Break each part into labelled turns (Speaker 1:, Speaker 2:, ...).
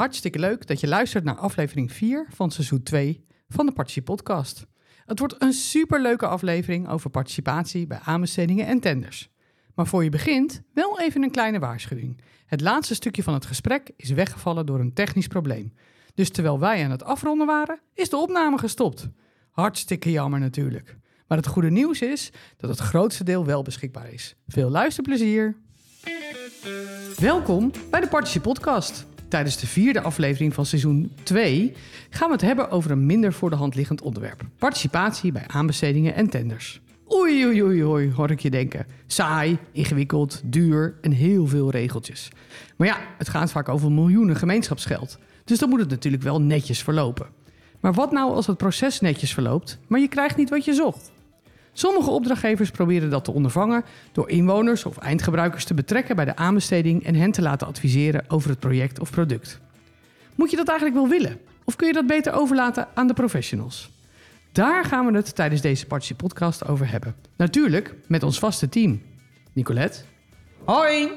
Speaker 1: Hartstikke leuk dat je luistert naar aflevering 4 van seizoen 2 van de Partici Podcast. Het wordt een superleuke aflevering over participatie bij aanbestedingen en tenders. Maar voor je begint, wel even een kleine waarschuwing. Het laatste stukje van het gesprek is weggevallen door een technisch probleem. Dus terwijl wij aan het afronden waren, is de opname gestopt. Hartstikke jammer natuurlijk. Maar het goede nieuws is dat het grootste deel wel beschikbaar is. Veel luisterplezier! Welkom bij de Partici Podcast. Tijdens de vierde aflevering van seizoen 2 gaan we het hebben over een minder voor de hand liggend onderwerp: participatie bij aanbestedingen en tenders. Oei, oei, oei, oei, hoor ik je denken. Saai, ingewikkeld, duur en heel veel regeltjes. Maar ja, het gaat vaak over miljoenen gemeenschapsgeld. Dus dan moet het natuurlijk wel netjes verlopen. Maar wat nou als het proces netjes verloopt, maar je krijgt niet wat je zocht? Sommige opdrachtgevers proberen dat te ondervangen door inwoners of eindgebruikers te betrekken bij de aanbesteding en hen te laten adviseren over het project of product. Moet je dat eigenlijk wel willen? Of kun je dat beter overlaten aan de professionals? Daar gaan we het tijdens deze Partij podcast over hebben. Natuurlijk met ons vaste team. Nicolette.
Speaker 2: Hoi.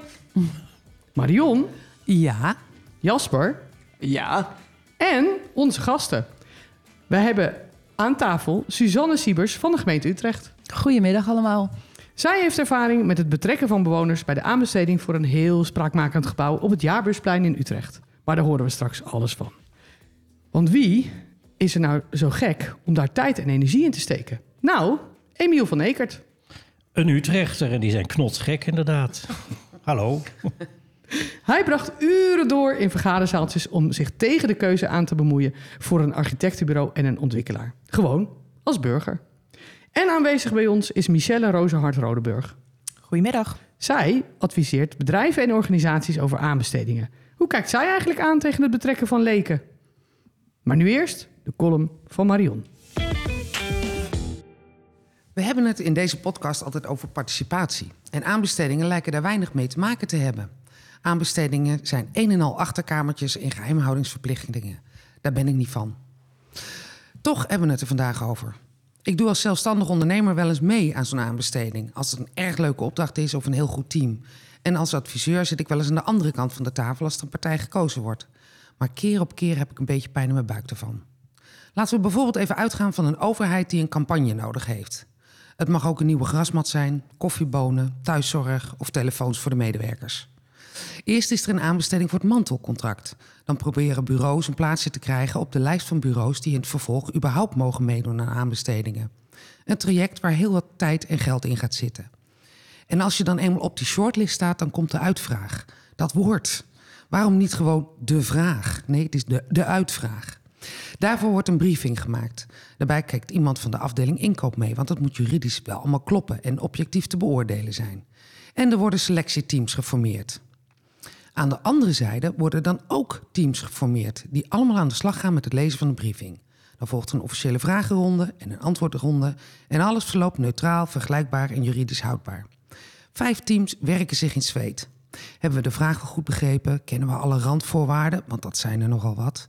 Speaker 1: Marion.
Speaker 2: Ja.
Speaker 1: Jasper.
Speaker 2: Ja.
Speaker 1: En onze gasten. We hebben aan tafel Suzanne Siebers van de gemeente Utrecht.
Speaker 3: Goedemiddag allemaal.
Speaker 1: Zij heeft ervaring met het betrekken van bewoners bij de aanbesteding voor een heel spraakmakend gebouw op het Jaarbeursplein in Utrecht. Maar daar horen we straks alles van. Want wie is er nou zo gek om daar tijd en energie in te steken? Nou, Emiel van Ekert.
Speaker 4: Een Utrechter en die zijn knotsgek inderdaad. Hallo.
Speaker 1: Hij bracht uren door in vergaderzaaltjes om zich tegen de keuze aan te bemoeien voor een architectenbureau en een ontwikkelaar. Gewoon als burger. En aanwezig bij ons is Michelle Rozenhart Rodeburg.
Speaker 3: Goedemiddag.
Speaker 1: Zij adviseert bedrijven en organisaties over aanbestedingen. Hoe kijkt zij eigenlijk aan tegen het betrekken van leken? Maar nu eerst de column van Marion.
Speaker 2: We hebben het in deze podcast altijd over participatie. En aanbestedingen lijken daar weinig mee te maken te hebben. Aanbestedingen zijn een en al achterkamertjes in geheimhoudingsverplichtingen. Daar ben ik niet van. Toch hebben we het er vandaag over. Ik doe als zelfstandig ondernemer wel eens mee aan zo'n aanbesteding. Als het een erg leuke opdracht is of een heel goed team. En als adviseur zit ik wel eens aan de andere kant van de tafel als er een partij gekozen wordt. Maar keer op keer heb ik een beetje pijn in mijn buik ervan. Laten we bijvoorbeeld even uitgaan van een overheid die een campagne nodig heeft. Het mag ook een nieuwe grasmat zijn, koffiebonen, thuiszorg of telefoons voor de medewerkers. Eerst is er een aanbesteding voor het mantelcontract. Dan proberen bureaus een plaatsje te krijgen op de lijst van bureaus die in het vervolg überhaupt mogen meedoen aan aanbestedingen. Een traject waar heel wat tijd en geld in gaat zitten. En als je dan eenmaal op die shortlist staat, dan komt de uitvraag. Dat woord. Waarom niet gewoon de vraag? Nee, het is de, de uitvraag. Daarvoor wordt een briefing gemaakt. Daarbij kijkt iemand van de afdeling inkoop mee, want dat moet juridisch wel allemaal kloppen en objectief te beoordelen zijn. En er worden selectieteams geformeerd. Aan de andere zijde worden dan ook teams geformeerd die allemaal aan de slag gaan met het lezen van de briefing. Dan volgt een officiële vragenronde en een antwoordronde en alles verloopt neutraal, vergelijkbaar en juridisch houdbaar. Vijf teams werken zich in zweet. Hebben we de vragen goed begrepen? Kennen we alle randvoorwaarden? Want dat zijn er nogal wat.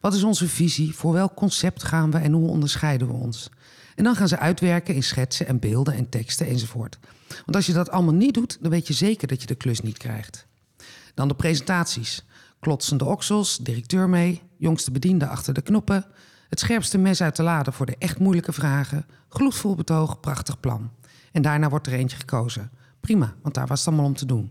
Speaker 2: Wat is onze visie? Voor welk concept gaan we en hoe onderscheiden we ons? En dan gaan ze uitwerken in schetsen en beelden en teksten enzovoort. Want als je dat allemaal niet doet, dan weet je zeker dat je de klus niet krijgt. Dan de presentaties. Klotsende oksels, directeur mee, jongste bediende achter de knoppen. Het scherpste mes uit de lade voor de echt moeilijke vragen. Gloedvol betoog, prachtig plan. En daarna wordt er eentje gekozen. Prima, want daar was het allemaal om te doen.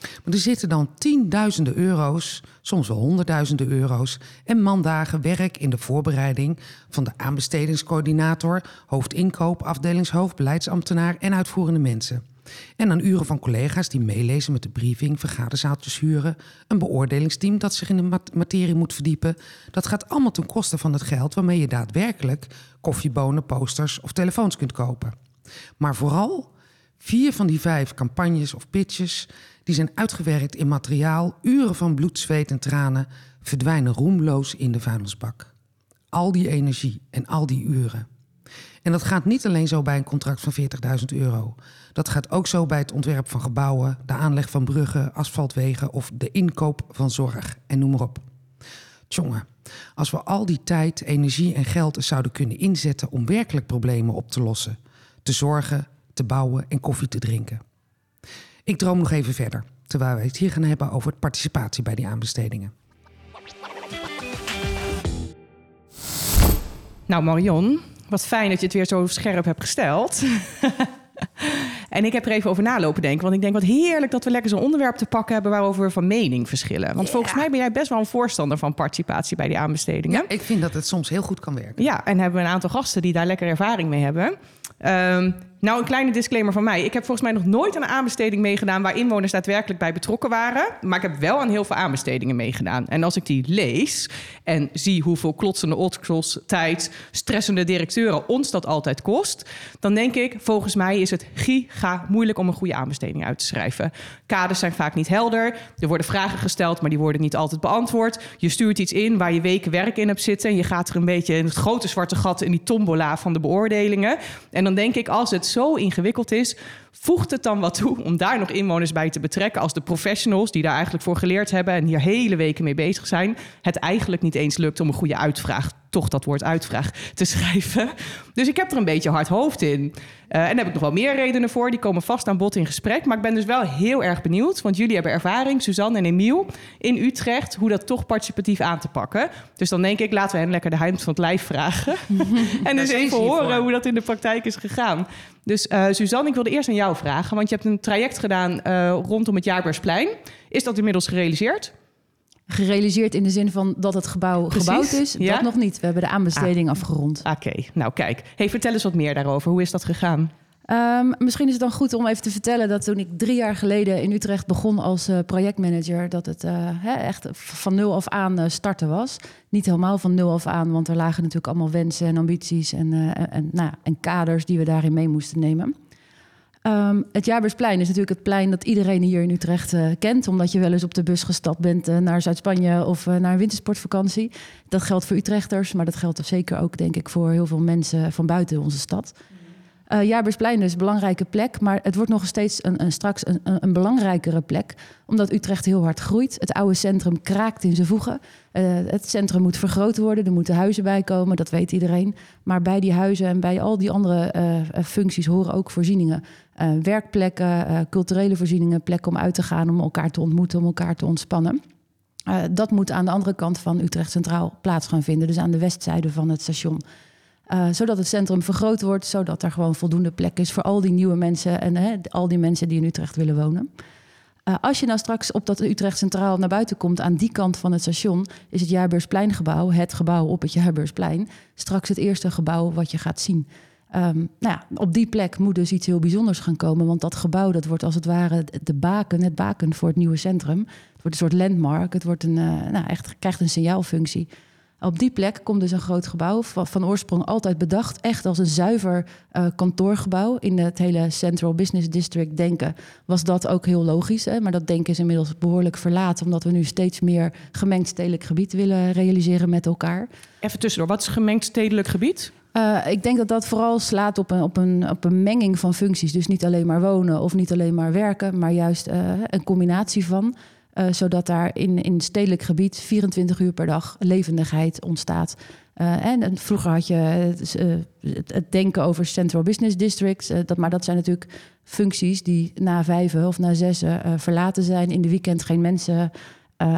Speaker 2: Maar er zitten dan tienduizenden euro's, soms wel honderdduizenden euro's... en mandagen werk in de voorbereiding van de aanbestedingscoördinator... hoofdinkoop, afdelingshoofd, beleidsambtenaar en uitvoerende mensen. En dan uren van collega's die meelezen met de briefing, vergaderzaaltjes huren... een beoordelingsteam dat zich in de materie moet verdiepen. Dat gaat allemaal ten koste van het geld waarmee je daadwerkelijk... koffiebonen, posters of telefoons kunt kopen. Maar vooral vier van die vijf campagnes of pitches die zijn uitgewerkt in materiaal, uren van bloed, zweet en tranen, verdwijnen roemloos in de vuilnisbak. Al die energie en al die uren. En dat gaat niet alleen zo bij een contract van 40.000 euro. Dat gaat ook zo bij het ontwerp van gebouwen, de aanleg van bruggen, asfaltwegen of de inkoop van zorg en noem maar op. Tjonge, als we al die tijd, energie en geld zouden kunnen inzetten om werkelijk problemen op te lossen, te zorgen, te bouwen en koffie te drinken. Ik droom nog even verder, terwijl we het hier gaan hebben over participatie bij die aanbestedingen.
Speaker 3: Nou, Marion, wat fijn dat je het weer zo scherp hebt gesteld. en ik heb er even over nalopen denken. Want ik denk wat heerlijk dat we lekker zo'n onderwerp te pakken hebben... waarover we van mening verschillen. Want volgens mij ben jij best wel een voorstander van participatie bij die aanbestedingen.
Speaker 2: Ja, ik vind dat het soms heel goed kan werken.
Speaker 3: Ja, en hebben we een aantal gasten die daar lekker ervaring mee hebben. Ehm, nou, een kleine disclaimer van mij. Ik heb volgens mij nog nooit een aanbesteding meegedaan waar inwoners daadwerkelijk bij betrokken waren. Maar ik heb wel aan heel veel aanbestedingen meegedaan. En als ik die lees en zie hoeveel klotsende oldschool tijd, stressende directeuren ons dat altijd kost, dan denk ik, volgens mij is het giga moeilijk om een goede aanbesteding uit te schrijven. Kaders zijn vaak niet helder. Er worden vragen gesteld, maar die worden niet altijd beantwoord. Je stuurt iets in waar je weken werk in hebt zitten en je gaat er een beetje in het grote zwarte gat in die tombola van de beoordelingen. En dan denk ik, als het zo ingewikkeld is, voegt het dan wat toe om daar nog inwoners bij te betrekken als de professionals die daar eigenlijk voor geleerd hebben en hier hele weken mee bezig zijn, het eigenlijk niet eens lukt om een goede uitvraag toch dat woord uitvraag te schrijven. Dus ik heb er een beetje hard hoofd in. Uh, en daar heb ik nog wel meer redenen voor. Die komen vast aan bod in gesprek. Maar ik ben dus wel heel erg benieuwd. Want jullie hebben ervaring, Suzanne en Emiel, in Utrecht... hoe dat toch participatief aan te pakken. Dus dan denk ik, laten we hen lekker de heimt van het lijf vragen. en dus even horen hoe dat in de praktijk is gegaan. Dus uh, Suzanne, ik wilde eerst aan jou vragen. Want je hebt een traject gedaan uh, rondom het Jaarbeursplein. Is dat inmiddels gerealiseerd?
Speaker 5: Gerealiseerd in de zin van dat het gebouw gebouwd is. Ja? Dat nog niet. We hebben de aanbesteding ah. afgerond.
Speaker 3: Oké, nou kijk. Hey, vertel eens wat meer daarover. Hoe is dat gegaan?
Speaker 5: Um, misschien is het dan goed om even te vertellen dat toen ik drie jaar geleden in Utrecht begon als uh, projectmanager, dat het uh, hè, echt van nul af aan uh, starten was. Niet helemaal van nul af aan, want er lagen natuurlijk allemaal wensen en ambities en, en, nou, en kaders die we daarin mee moesten nemen. Um, het Jaarbeursplein is natuurlijk het plein dat iedereen hier in Utrecht uh, kent. Omdat je wel eens op de bus gestapt bent uh, naar Zuid-Spanje of uh, naar een wintersportvakantie. Dat geldt voor Utrechters, maar dat geldt zeker ook, denk ik, voor heel veel mensen van buiten onze stad. Uh, Jaarbeursplein is een belangrijke plek, maar het wordt nog steeds een, een straks een, een, belangrijkere plek. Omdat Utrecht heel hard groeit. Het oude centrum kraakt in zijn voegen. Uh, het centrum moet vergroot worden, er moeten huizen bij komen, dat weet iedereen. Maar bij die huizen en bij al die andere uh, functies horen ook voorzieningen. werkplekken, culturele voorzieningen, plekken om uit te gaan, om elkaar te ontmoeten, om elkaar te ontspannen. dat moet aan de andere kant van Utrecht Centraal plaats gaan vinden, dus aan de westzijde van het station. Uh, zodat het centrum vergroot wordt, zodat er gewoon voldoende plek is voor al die nieuwe mensen en uh, al die mensen die in Utrecht willen wonen. Uh, als je nou straks op dat Utrecht Centraal naar buiten komt, aan die kant van het station, is het Jaarbeurspleingebouw, het gebouw op het Jaarbeursplein, straks het eerste gebouw wat je gaat zien. Um, nou ja, op die plek moet dus iets heel bijzonders gaan komen, want dat gebouw dat wordt als het ware de baken, het baken voor het nieuwe centrum. Het wordt een soort landmark, het wordt een, nou, echt, krijgt een signaalfunctie. Op die plek komt dus een groot gebouw, van, van oorsprong altijd bedacht, echt als een zuiver uh, kantoorgebouw. In het hele Central Business District denken was dat ook heel logisch. Hè? Maar dat denken is inmiddels behoorlijk verlaten, omdat we nu steeds meer gemengd stedelijk gebied willen realiseren met elkaar.
Speaker 3: Even tussendoor, wat is gemengd stedelijk gebied?
Speaker 5: Uh, ik denk dat dat vooral slaat op een, op, een, op een menging van functies. Dus niet alleen maar wonen of niet alleen maar werken, maar juist uh, een combinatie van. Uh, zodat daar in, in stedelijk gebied 24 uur per dag levendigheid ontstaat. Uh, en, vroeger had je uh, het, denken over Central Business Districts. dat, maar dat zijn natuurlijk functies die na vijf of na zes verlaten zijn. In de weekend geen mensen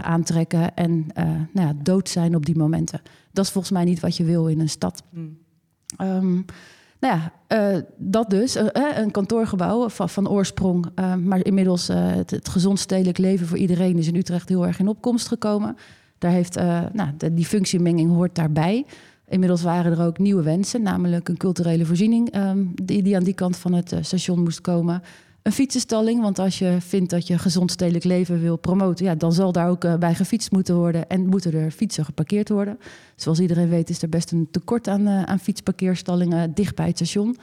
Speaker 5: aantrekken en nou ja, dood zijn op die momenten. Dat is volgens mij niet wat je wil in een stad. Hmm. Um, nou ja, uh, dat dus. Uh, een kantoorgebouw van, van oorsprong. Maar inmiddels het, het, gezond stedelijk leven voor iedereen is in Utrecht heel erg in opkomst gekomen. Daar heeft, nou, die functiemenging hoort daarbij. Inmiddels waren er ook nieuwe wensen, namelijk een culturele voorziening um, die, die aan die kant van het station moest komen een fietsenstalling. Want als je vindt dat je gezond stedelijk leven wil promoten, ja, dan zal daar ook uh, bij gefietst moeten worden en moeten er fietsen geparkeerd worden. Zoals iedereen weet is er best een tekort aan, uh, aan fietsparkeerstallingen dicht bij het station.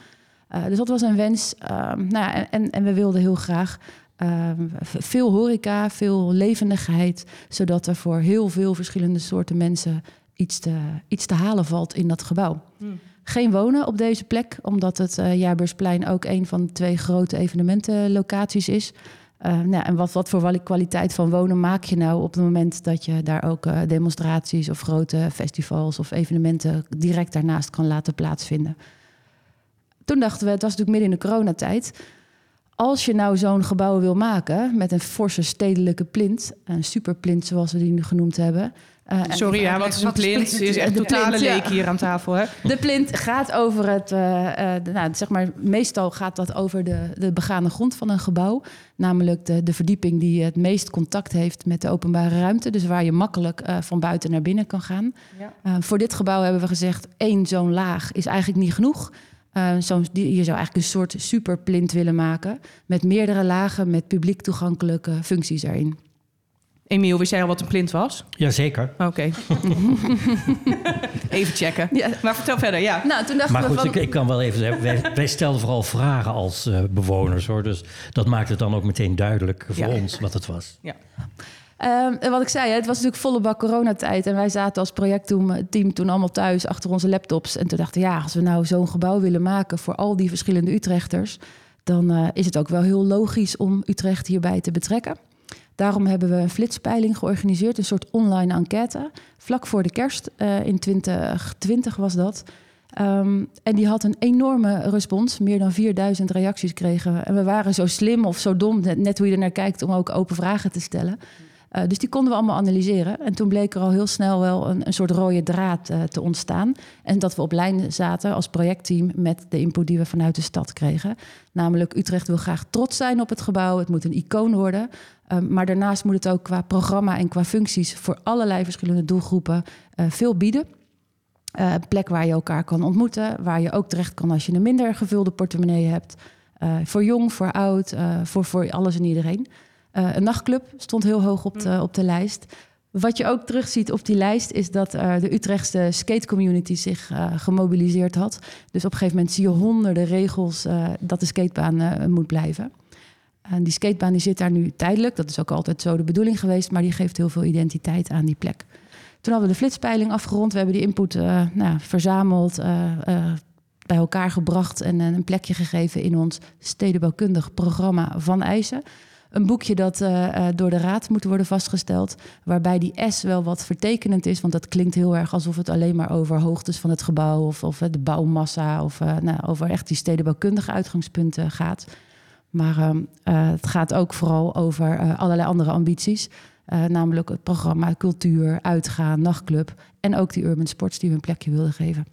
Speaker 5: Uh, dus dat was een wens. nou ja, en, en we wilden heel graag ehm, veel horeca, veel levendigheid, zodat er voor heel veel verschillende soorten mensen iets te, iets te halen valt in dat gebouw. Hmm geen wonen op deze plek, omdat het uh, Jaarbeursplein ook een van de twee grote evenementenlocaties is. Uh, nou, en wat, wat voor kwaliteit van wonen maak je nou op het moment dat je daar ook uh, demonstraties of grote festivals of evenementen direct daarnaast kan laten plaatsvinden? Toen dachten we, het was natuurlijk midden in de coronatijd. Als je nou zo'n gebouw wil maken met een forse stedelijke plint, een superplint zoals we die nu genoemd hebben, Eh,
Speaker 3: Sorry, ja, wat is een plint? Ze is echt totale
Speaker 5: plint, ja.
Speaker 3: leek hier aan tafel, hè?
Speaker 5: De plint gaat over het, eh, eh, de- nou, zeg maar, meestal gaat dat over de, de begane grond van een gebouw. Namelijk de, de verdieping die het meest contact heeft met de openbare ruimte. Dus waar je makkelijk van buiten naar binnen kan gaan.
Speaker 3: Ja.
Speaker 5: Voor dit gebouw hebben we gezegd, één zo'n laag is eigenlijk niet genoeg. Die- je zou eigenlijk een soort superplint willen maken. Met meerdere lagen, met publiek toegankelijke functies erin.
Speaker 3: Emiel, wist jij al wat een plint was?
Speaker 4: Jazeker.
Speaker 3: Oké. Even checken.
Speaker 5: Ja.
Speaker 3: Maar vertel verder, ja.
Speaker 5: Nou, toen dachten
Speaker 4: Maar
Speaker 5: we
Speaker 4: goed,
Speaker 5: van...
Speaker 4: ik, ik kan wel even zeggen, wij, wij stelden vooral vragen als eh, bewoners hoor. Dus dat maakt het dan ook meteen duidelijk voor
Speaker 3: Ja.
Speaker 4: ons wat het was.
Speaker 5: Ehm, en wat ik zei, hè, het was natuurlijk volle bak coronatijd. En wij zaten als projectteam team toen allemaal thuis achter onze laptops. En toen dachten we, ja, als we nou zo'n gebouw willen maken voor al die verschillende Utrechters, dan eh, is het ook wel heel logisch om Utrecht hierbij te betrekken. Daarom hebben we een flitspeiling georganiseerd, een soort online enquête. Vlak voor de kerst, eh, in 2020 was dat. Ehm, en die had een enorme respons. Meer dan 4000 reacties kregen we. En we waren zo slim of zo dom, net, hoe je er naar kijkt, om ook open vragen te stellen. Eh, dus die konden we allemaal analyseren. En toen bleek er al heel snel wel een, een soort rode draad eh, te ontstaan. En dat we op lijn zaten als projectteam met de input die we vanuit de stad kregen. Namelijk, Utrecht wil graag trots zijn op het gebouw. Het moet een icoon worden. Um, maar daarnaast moet het ook qua programma en qua functies voor allerlei verschillende doelgroepen uh, veel bieden. Uh, een plek waar je elkaar kan ontmoeten, waar je ook terecht kan als je een minder gevulde portemonnee hebt. Uh, voor jong, voor oud, voor, voor alles en iedereen. Een nachtclub stond heel hoog op de, op de lijst. Wat je ook terugziet op die lijst is dat uh, de Utrechtse skatecommunity zich uh, gemobiliseerd had. Dus op een gegeven moment zie je honderden regels uh, dat de skatebaan moet blijven. En die skatebaan die zit daar nu tijdelijk. Dat is ook altijd zo de bedoeling geweest, maar die geeft heel veel identiteit aan die plek. Toen hadden we de flitspeiling afgerond. We hebben die input nou, verzameld, bij elkaar gebracht en een plekje gegeven in ons stedenbouwkundig programma van eisen. Een boekje dat door de raad moet worden vastgesteld. Waarbij die S wel wat vertekenend is. Want dat klinkt heel erg alsof het alleen maar over hoogtes van het gebouw. Of, of de bouwmassa. Of nou, over echt die stedenbouwkundige uitgangspunten gaat. Maar uh, het gaat ook vooral over allerlei andere ambities. namelijk het programma cultuur, uitgaan, nachtclub. En ook die urban sports die we een plekje wilden geven.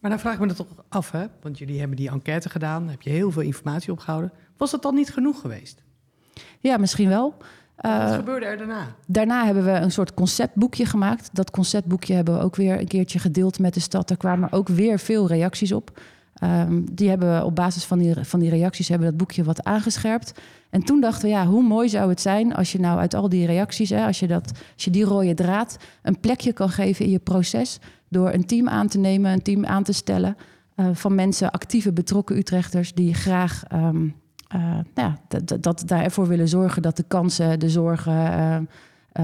Speaker 1: Maar dan vraag ik me dat toch af, hè? Want jullie hebben die enquête gedaan. Heb je heel veel informatie opgehouden. Was dat dan niet genoeg geweest?
Speaker 5: Ja, misschien wel.
Speaker 1: Wat gebeurde er daarna?
Speaker 5: Daarna hebben we een soort conceptboekje gemaakt. Dat conceptboekje hebben we ook weer een keertje gedeeld met de stad. Daar kwamen ook weer veel reacties op. Um, die hebben op basis van die, van die reacties hebben dat boekje wat aangescherpt. En toen dachten we, ja, hoe mooi zou het zijn als je nou uit al die reacties, hè, als, je dat, als je die rode draad een plekje kan geven in je proces. Door een team aan te nemen, een team aan te stellen. Uh, van mensen, actieve betrokken Utrechters, die graag um, uh, nou ja, dat, daarvoor willen zorgen dat de kansen, de zorgen, uh,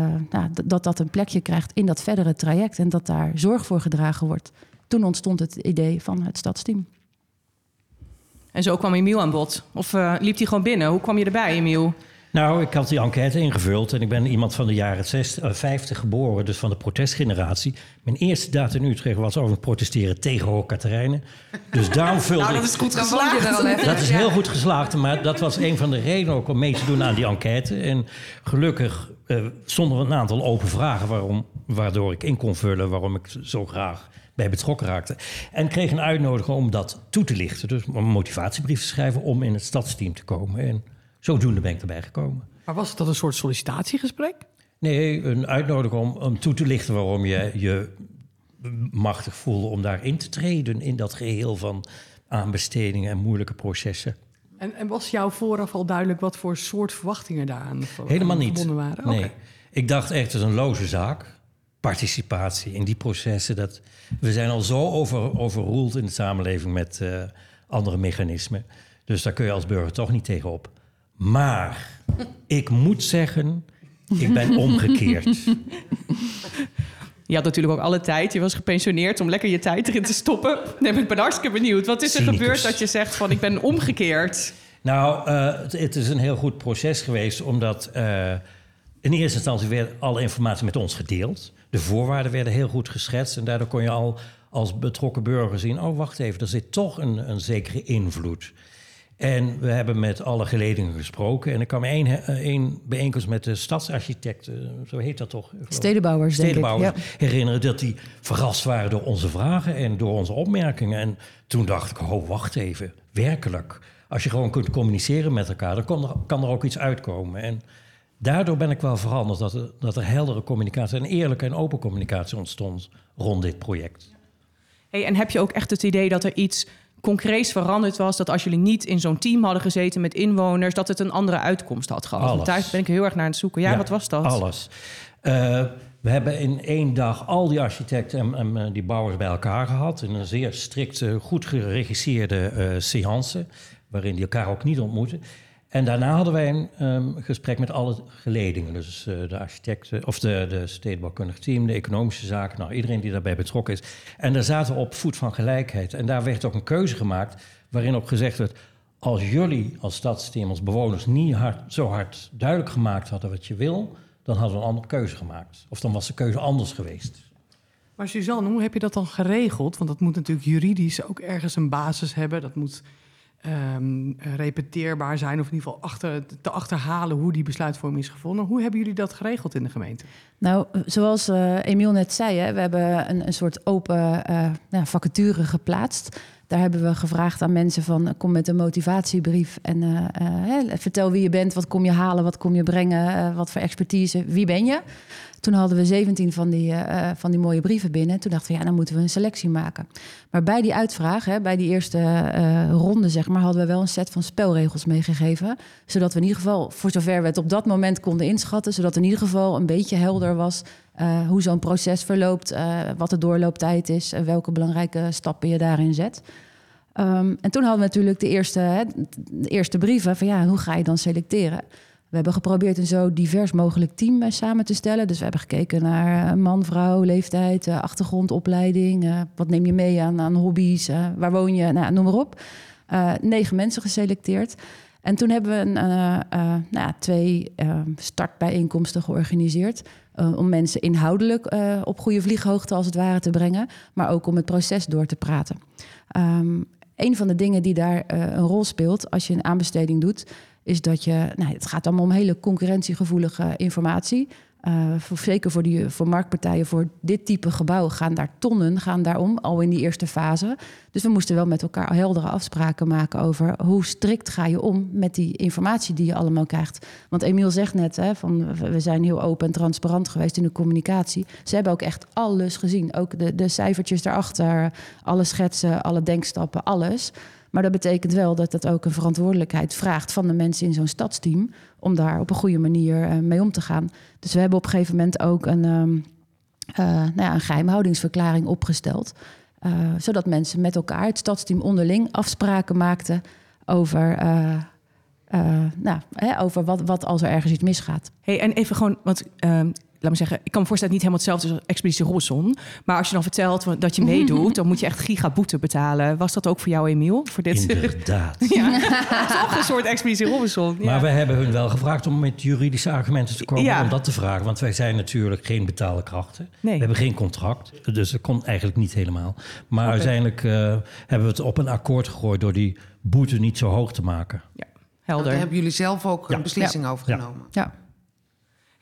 Speaker 5: uh, nou, dat dat een plekje krijgt in dat verdere traject en dat daar zorg voor gedragen wordt. Toen ontstond het idee van het stadsteam.
Speaker 3: En zo kwam Emiel aan bod? Of uh, liep hij gewoon binnen? Hoe kwam je erbij, Emiel?
Speaker 4: Nou, ik had die enquête ingevuld en ik ben iemand van de jaren 60, uh, 50 geboren, dus van de protestgeneratie. Mijn eerste daad in Utrecht was over het protesteren tegen Hoogkaterijnen. Dus daarom vulde
Speaker 3: nou, dat is goed geslaagd.
Speaker 4: Dat is heel goed geslaagd, maar dat was een van de redenen ook om mee te doen aan die enquête. En gelukkig uh, stonden er een aantal open vragen waarom, waardoor ik in kon vullen waarom ik zo graag bij betrokken raakte. En kreeg een uitnodiging om dat toe te lichten. Dus een motivatiebrief te schrijven om in het stadsteam te komen. En zodoende ben ik erbij gekomen.
Speaker 1: Maar was dat een soort sollicitatiegesprek?
Speaker 4: Nee, een uitnodiging om, om toe te lichten waarom je je machtig voelde om daarin te treden in dat geheel van aanbestedingen en moeilijke processen.
Speaker 1: En, en was jou vooraf al duidelijk wat voor soort verwachtingen daaraan
Speaker 4: Helemaal niet.
Speaker 1: verbonden waren?
Speaker 4: Nee,
Speaker 1: Okay.
Speaker 4: ik dacht echt, het is een loze zaak. Participatie in die processen. Dat, we zijn al zo over, overroeld in de samenleving met uh, andere mechanismen. Dus daar kun je als burger toch niet tegenop. Maar ik moet zeggen, ik ben omgekeerd.
Speaker 3: Je had natuurlijk ook alle tijd. Je was gepensioneerd om lekker je tijd erin te stoppen. Nee, ik ben hartstikke benieuwd. Wat is er
Speaker 4: Cynicus.
Speaker 3: gebeurd dat je zegt van ik ben omgekeerd?
Speaker 4: Nou, uh, het, het, is een heel goed proces geweest, omdat uh, in eerste instantie werd alle informatie met ons gedeeld. De voorwaarden werden heel goed geschetst en daardoor kon je al als betrokken burger zien: oh, wacht even, er zit toch een, een zekere invloed. En we hebben met alle geledingen gesproken. En ik kan me één, eh, één bijeenkomst met de stadsarchitect, eh, zo heet dat toch?
Speaker 5: Stedenbouwers, denk ik.
Speaker 4: Stedenbouwers
Speaker 5: Ja.
Speaker 4: herinneren dat die verrast waren door onze vragen en door onze opmerkingen. En toen dacht ik, oh, wacht even, werkelijk. Als je gewoon kunt communiceren met elkaar, dan kan er, kan er ook iets uitkomen. En daardoor ben ik wel veranderd dat er, dat er heldere communicatie en eerlijke en open communicatie ontstond rond dit project.
Speaker 3: Hey, en heb je ook echt het idee dat er iets concreets veranderd was? Dat als jullie niet in zo'n team hadden gezeten met inwoners, dat het een andere uitkomst had gehad?
Speaker 4: Alles.
Speaker 3: daar ben ik heel erg naar aan het zoeken. Ja, wat was dat?
Speaker 4: Alles. Eh, we hebben in één dag al die architecten en, en, eh, die bouwers bij elkaar gehad. In een zeer strikte, goed geregisseerde eh seance. Waarin die elkaar ook niet ontmoeten. En daarna hadden wij een ehm, gesprek met alle geledingen. Dus eh, de architecten, of de, de stedenbouwkundig team, de economische zaken. Nou, iedereen die daarbij betrokken is. En daar zaten we op voet van gelijkheid. En daar werd ook een keuze gemaakt. Waarin ook gezegd werd. Als jullie als stadsteam, als bewoners niet hard, zo hard duidelijk gemaakt hadden wat je wil, dan hadden we een andere keuze gemaakt. Of dan was de keuze anders geweest.
Speaker 1: Maar Suzanne, hoe heb je dat dan geregeld? Want dat moet natuurlijk juridisch ook ergens een basis hebben. Dat moet ehm, repeteerbaar zijn, of in ieder geval achter, te achterhalen hoe die besluitvorming is gevonden. Hoe hebben jullie dat geregeld in de gemeente?
Speaker 5: Nou, zoals eh Emiel net zei, hè, we hebben een, een soort open eh, nou, vacature geplaatst. Daar hebben we gevraagd aan mensen van... kom met een motivatiebrief en eh, eh, vertel wie je bent... wat kom je halen, wat kom je brengen, eh, wat voor expertise, wie ben je? Toen hadden we 17 van die, eh, van die mooie brieven binnen. Toen dachten we, ja, dan moeten we een selectie maken. Maar bij die uitvraag, hè, bij die eerste eh, ronde, zeg maar... hadden we wel een set van spelregels meegegeven. Zodat we in ieder geval, voor zover we het op dat moment konden inschatten... zodat in ieder geval een beetje helder was... eh, hoe zo'n proces verloopt, eh, wat de doorlooptijd is... en welke belangrijke stappen je daarin zet. Ehm, en toen hadden we natuurlijk de eerste, hè, de eerste brieven van ja, hoe ga je dan selecteren? We hebben geprobeerd een zo divers mogelijk team eh, samen te stellen. Dus we hebben gekeken naar man, vrouw, leeftijd, achtergrond, opleiding. wat neem je mee aan, aan hobby's? waar woon je? Nou, noem maar op. Negen mensen geselecteerd. En toen hebben we een, nou twee startbijeenkomsten georganiseerd. Eh, om mensen inhoudelijk eh, op goede vlieghoogte als het ware te brengen. Maar ook om het proces door te praten. Ehm, een van de dingen die daar eh, een rol speelt als je een aanbesteding doet, is dat je, nou, het gaat allemaal om hele concurrentiegevoelige informatie. Eh, voor, zeker voor, die, voor marktpartijen, voor dit type gebouw gaan daar tonnen gaan daarom, al in die eerste fase. Dus we moesten wel met elkaar heldere afspraken maken over hoe strikt ga je om met die informatie die je allemaal krijgt. Want Emiel zegt net, hè, van, we zijn heel open en transparant geweest in de communicatie. Ze hebben ook echt alles gezien, ook de, de cijfertjes daarachter, alle schetsen, alle denkstappen, alles. Maar dat betekent wel dat dat ook een verantwoordelijkheid vraagt van de mensen in zo'n stadsteam om daar op een goede manier eh, mee om te gaan. Dus we hebben op een gegeven moment ook een, ehm, eh, nou ja, een geheimhoudingsverklaring opgesteld. eh, zodat mensen met elkaar, het stadsteam onderling, afspraken maakten over, nou, hè, over wat, wat als er ergens iets misgaat.
Speaker 3: Hey, en even gewoon, want ehm, laat me zeggen, ik kan me voorstellen niet helemaal hetzelfde als Expeditie Robinson. Maar als je dan vertelt dat je meedoet, dan moet je echt gigaboete betalen. Was dat ook voor jou, Emiel? Voor dit?
Speaker 4: Inderdaad.
Speaker 3: ja, toch een soort Expeditie Robinson. Ja.
Speaker 4: Maar we hebben hun wel gevraagd om met juridische argumenten te komen
Speaker 3: Ja.
Speaker 4: om dat te vragen. Want wij zijn natuurlijk geen betaalde krachten.
Speaker 3: Nee.
Speaker 4: We hebben geen contract, dus dat komt eigenlijk niet helemaal. Maar uiteindelijk eh, hebben we het op een akkoord gegooid door die boete niet zo hoog te maken.
Speaker 3: ja,
Speaker 2: Daar
Speaker 3: helder.
Speaker 2: hebben jullie zelf ook
Speaker 4: Ja.
Speaker 2: een beslissing over
Speaker 4: Ja.
Speaker 2: genomen.
Speaker 5: Ja.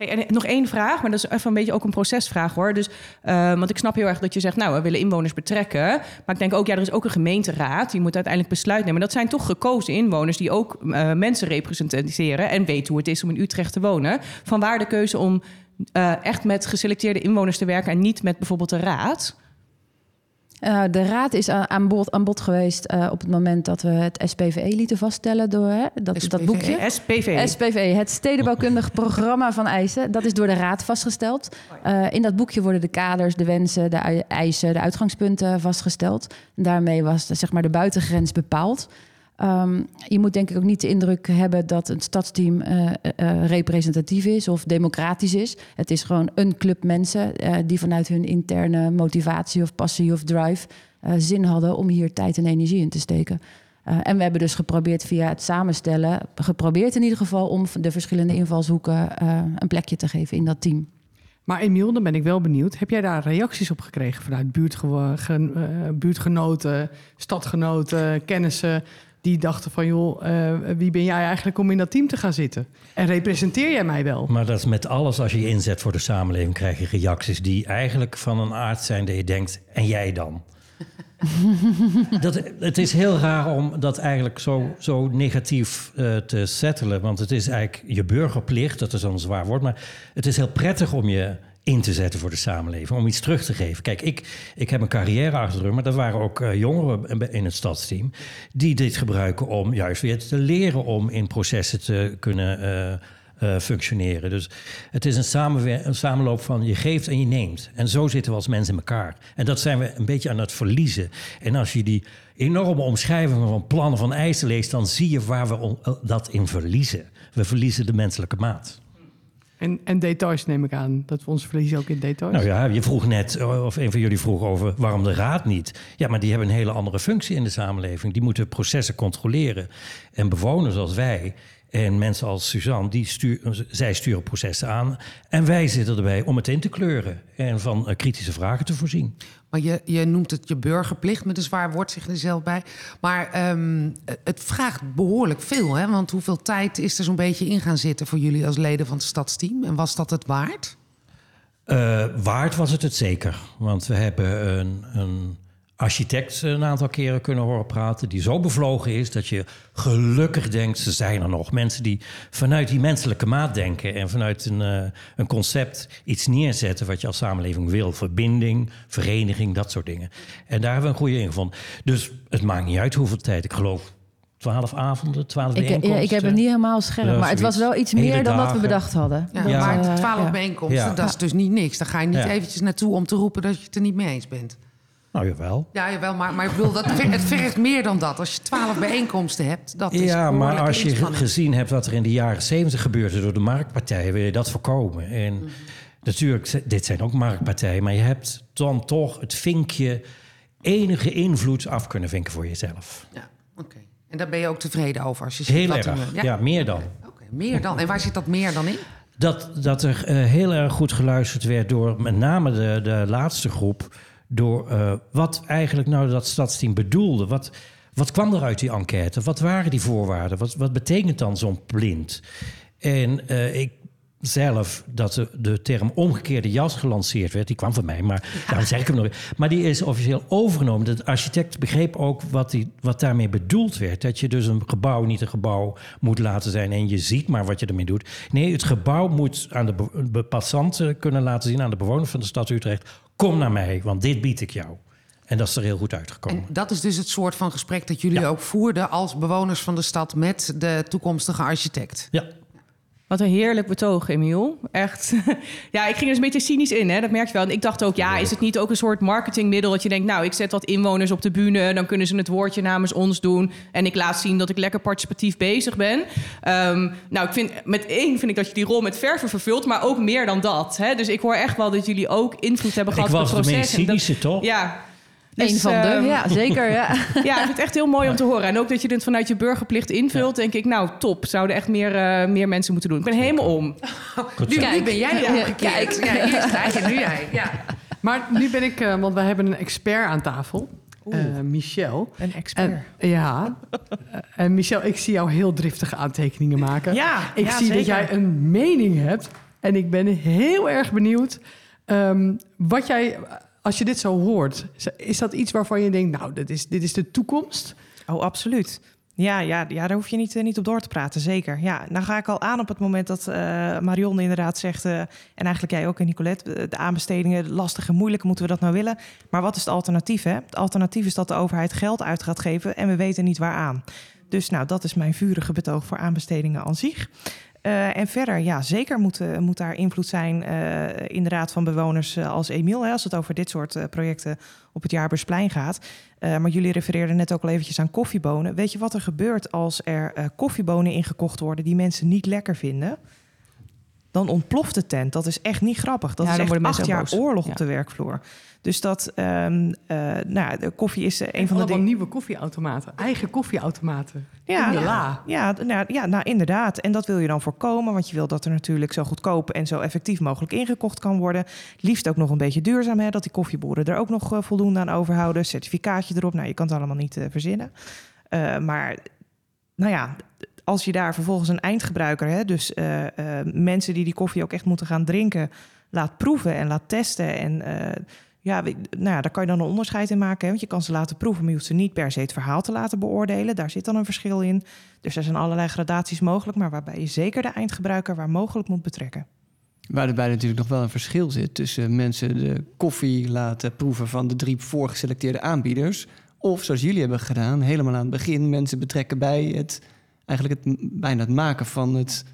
Speaker 3: En nog één vraag, maar dat is even een beetje ook een procesvraag hoor. Dus, eh, want ik snap heel erg dat je zegt, nou, we willen inwoners betrekken. Maar ik denk ook, ja, er is ook een gemeenteraad. Die moet uiteindelijk besluit nemen. Dat zijn toch gekozen inwoners die ook eh, mensen representeren en weten hoe het is om in Utrecht te wonen. Vanwaar de keuze om eh, echt met geselecteerde inwoners te werken en niet met bijvoorbeeld de raad.
Speaker 5: Eh, de raad is aan, aan, bod, aan bod geweest eh, op het moment dat we het SPVE lieten vaststellen door hè, dat, dat
Speaker 2: SPVE?
Speaker 5: boekje.
Speaker 3: SPV.
Speaker 5: SPV, het stedenbouwkundig programma van eisen. Dat is door de Raad vastgesteld. Eh, in dat boekje worden de kaders, de wensen, de eisen, de uitgangspunten vastgesteld. En daarmee was zeg maar, de buitengrens bepaald. Ehm, je moet denk ik ook niet de indruk hebben dat het stadsteam eh, eh, representatief is of democratisch is. Het is gewoon een club mensen eh, die vanuit hun interne motivatie of passie of drive eh, zin hadden om hier tijd en energie in te steken. En we hebben dus geprobeerd via het samenstellen, geprobeerd in ieder geval om de verschillende invalshoeken een plekje te geven in dat team.
Speaker 1: Maar Emiel, dan ben ik wel benieuwd. Heb jij daar reacties op gekregen vanuit buurtge- gen- buurtgenoten, stadgenoten, kennissen? Die dachten van joh, eh, wie ben jij eigenlijk om in dat team te gaan zitten? En representeer jij mij wel?
Speaker 4: Maar dat is met alles, als je je inzet voor de samenleving, krijg je reacties die eigenlijk van een aard zijn dat je denkt, en jij dan? dat, het is heel raar om dat eigenlijk zo, zo negatief uh, te settelen. Want het is eigenlijk je burgerplicht, dat is een zwaar woord. Maar het is heel prettig om je in te zetten voor de samenleving, om iets terug te geven. Kijk, ik, ik heb een carrière achter de rug, maar er waren ook uh, jongeren in het stadsteam die dit gebruiken om juist weer te leren om in processen te kunnen uh, uh, functioneren. Dus het is een, een samenloop van je geeft en je neemt. En zo zitten we als mensen in elkaar. En dat zijn we een beetje aan het verliezen. En als je die enorme omschrijvingen van plannen van eisen leest, dan zie je waar we dat in verliezen. We verliezen de menselijke maat.
Speaker 1: En, en details neem ik aan, dat we ons verliezen ook in details.
Speaker 4: Nou ja, je vroeg net, of een van jullie vroeg over waarom de raad niet. Ja, maar die hebben een hele andere functie in de samenleving. Die moeten processen controleren. En bewoners als wij, en mensen als Suzanne, die stuur, zij sturen processen aan. En wij zitten erbij om het in te kleuren en van uh, kritische vragen te voorzien.
Speaker 2: Maar je, je noemt het je burgerplicht, met een zwaar woord zich er zelf bij. Maar um, het vraagt behoorlijk veel, hè? Want hoeveel tijd is er zo'n beetje in gaan zitten voor jullie als leden van het stadsteam? En was dat het waard?
Speaker 4: Uh, waard was het het zeker. Want we hebben een, een architect een aantal keren kunnen horen praten... die zo bevlogen is dat je gelukkig denkt... ze zijn er nog. Mensen die vanuit die menselijke maat denken... en vanuit een, uh, een concept iets neerzetten wat je als samenleving wil. Verbinding, vereniging, dat soort dingen. En daar hebben we een goede in gevonden. Dus het maakt niet uit hoeveel tijd. Ik geloof twaalf avonden, twaalf bijeenkomsten.
Speaker 5: Ik, ik heb het niet helemaal scherp, ja, maar het was wel iets meer dan wat we bedacht hadden.
Speaker 2: Ja, ja. Maar twaalf bijeenkomsten, dat is dus niet niks. Dan ga je niet eventjes naartoe om te roepen dat je het er niet mee eens bent.
Speaker 4: Nou, jawel.
Speaker 2: Ja, jawel, maar, maar ik bedoel, dat, het vergt meer dan dat. Als je twaalf bijeenkomsten hebt, dat is
Speaker 4: Ja, maar als je gezien hebt wat er in de jaren zeventig gebeurde... door de marktpartijen, wil je dat voorkomen. En mm. natuurlijk, dit zijn ook marktpartijen... maar je hebt dan toch het vinkje enige invloed af kunnen vinken voor jezelf.
Speaker 2: Ja, oké. En daar ben je ook tevreden over? Als je
Speaker 4: ziet heel erg, ja? ja? meer dan.
Speaker 2: Oké, meer dan. En waar zit dat meer dan in?
Speaker 4: Dat, dat er uh, heel erg goed geluisterd werd door met name de, de laatste groep door uh, wat eigenlijk nou dat stadsteam bedoelde. Wat, wat kwam er uit die enquête? Wat waren die voorwaarden? Wat, wat betekent dan zo'n blind? En uh, ik zelf dat de, de, term omgekeerde jas gelanceerd werd. Die kwam van mij, maar daarom zeg ik hem nog. Maar die is officieel overgenomen. De architect begreep ook wat, die, wat daarmee bedoeld werd. Dat je dus een gebouw niet een gebouw moet laten zijn en je ziet maar wat je ermee doet. Nee, het gebouw moet aan de, de passanten kunnen laten zien, aan de bewoners van de stad Utrecht kom naar mij, want dit bied ik jou. En dat is er heel goed uitgekomen.
Speaker 2: En dat is dus het soort van gesprek dat jullie ook voerden als bewoners van de stad met de toekomstige architect.
Speaker 4: Ja,
Speaker 3: wat een heerlijk betoog, Emiel. Echt. ja, ik ging dus een beetje cynisch in, hè? dat merk je wel. En ik dacht ook, ja, is het niet ook een soort marketingmiddel... dat je denkt, nou, ik zet wat inwoners op de bühne... dan kunnen ze het woordje namens ons doen... en ik laat zien dat ik lekker participatief bezig ben. Um, nou, ik vind, met één vind ik dat je die rol met verven vervult... maar ook meer dan dat. Hè? Dus ik hoor echt wel dat jullie ook invloed hebben gehad
Speaker 4: op het proces. Ik was de meest cynische, toch?
Speaker 3: Ja,
Speaker 5: dus, een van de, um, ja, zeker. Ja.
Speaker 3: ja, ik vind het echt heel mooi om te horen. En ook dat je dit vanuit je burgerplicht invult, denk ik, nou, top. Zouden echt meer, uh, meer mensen moeten doen. Ik ben helemaal om.
Speaker 2: nu, ben jij ja, ja, Kijk, nu jij. Ja.
Speaker 1: Maar nu ben ik, uh, want wij hebben een expert aan tafel. Uh, Michel.
Speaker 3: Een expert.
Speaker 1: En, ja. en Michel, ik zie jou heel driftige aantekeningen maken.
Speaker 3: Ja,
Speaker 1: ik zie
Speaker 3: zeker.
Speaker 1: dat jij een mening hebt. En ik ben heel erg benieuwd um, wat jij als je dit zo hoort, is dat iets waarvan je denkt, nou, dit is, dit is de toekomst?
Speaker 6: Oh, absoluut. Ja, ja, ja, daar hoef je niet, uh, niet op door te praten, zeker. Ja, nou ga ik al aan op het moment dat uh, Marion inderdaad zegt... Uh, en eigenlijk jij ook, Nicolette, de aanbestedingen lastig en moeilijk, moeten we dat nou willen? Maar wat is het alternatief, hè? Het alternatief is dat de overheid geld uit gaat geven en we weten niet waaraan. Dus nou, dat is mijn vurige betoog voor aanbestedingen aan zich. Uh, en verder, ja, zeker moet, uh, moet daar invloed zijn uh, in de raad van bewoners als Emiel, hè, als het over dit soort projecten op het Jaarbeursplein gaat. maar jullie refereerden net ook al eventjes aan koffiebonen. Weet je wat er gebeurt als er koffiebonen ingekocht worden die mensen niet lekker vinden? Dan ontploft de tent. Dat is echt niet grappig. Dat ja, is echt acht jaar boos. oorlog ja. op de werkvloer. Dus dat, um, uh, nou, de koffie is een van de
Speaker 1: dingen. nieuwe koffieautomaten, eigen koffieautomaten.
Speaker 6: Ja,
Speaker 1: in de la.
Speaker 6: Ja, nou, ja, nou inderdaad. En dat wil je dan voorkomen, want je wil dat er natuurlijk zo goedkoop en zo effectief mogelijk ingekocht kan worden. Liefst ook nog een beetje duurzaam, hè, dat die koffieboeren er ook nog uh, voldoende aan overhouden. Certificaatje erop. Nou, je kan het allemaal niet uh, verzinnen. Uh, maar nou ja, als je daar vervolgens een eindgebruiker, hè, dus eh, eh, mensen die die koffie ook echt moeten gaan drinken, laat proeven en laat testen. En eh, ja, nou ja, daar kan je dan een onderscheid in maken. Hè, want je kan ze laten proeven, maar je hoeft ze niet per se het verhaal te laten beoordelen. Daar zit dan een verschil in. Dus er zijn allerlei gradaties mogelijk, maar waarbij je zeker de eindgebruiker waar mogelijk moet betrekken.
Speaker 7: Waarbij natuurlijk nog wel een verschil zit tussen mensen de koffie laten proeven van de drie voorgeselecteerde aanbieders. Of zoals jullie hebben gedaan, helemaal aan het begin mensen betrekken bij het, eigenlijk het, bijna het maken van, het,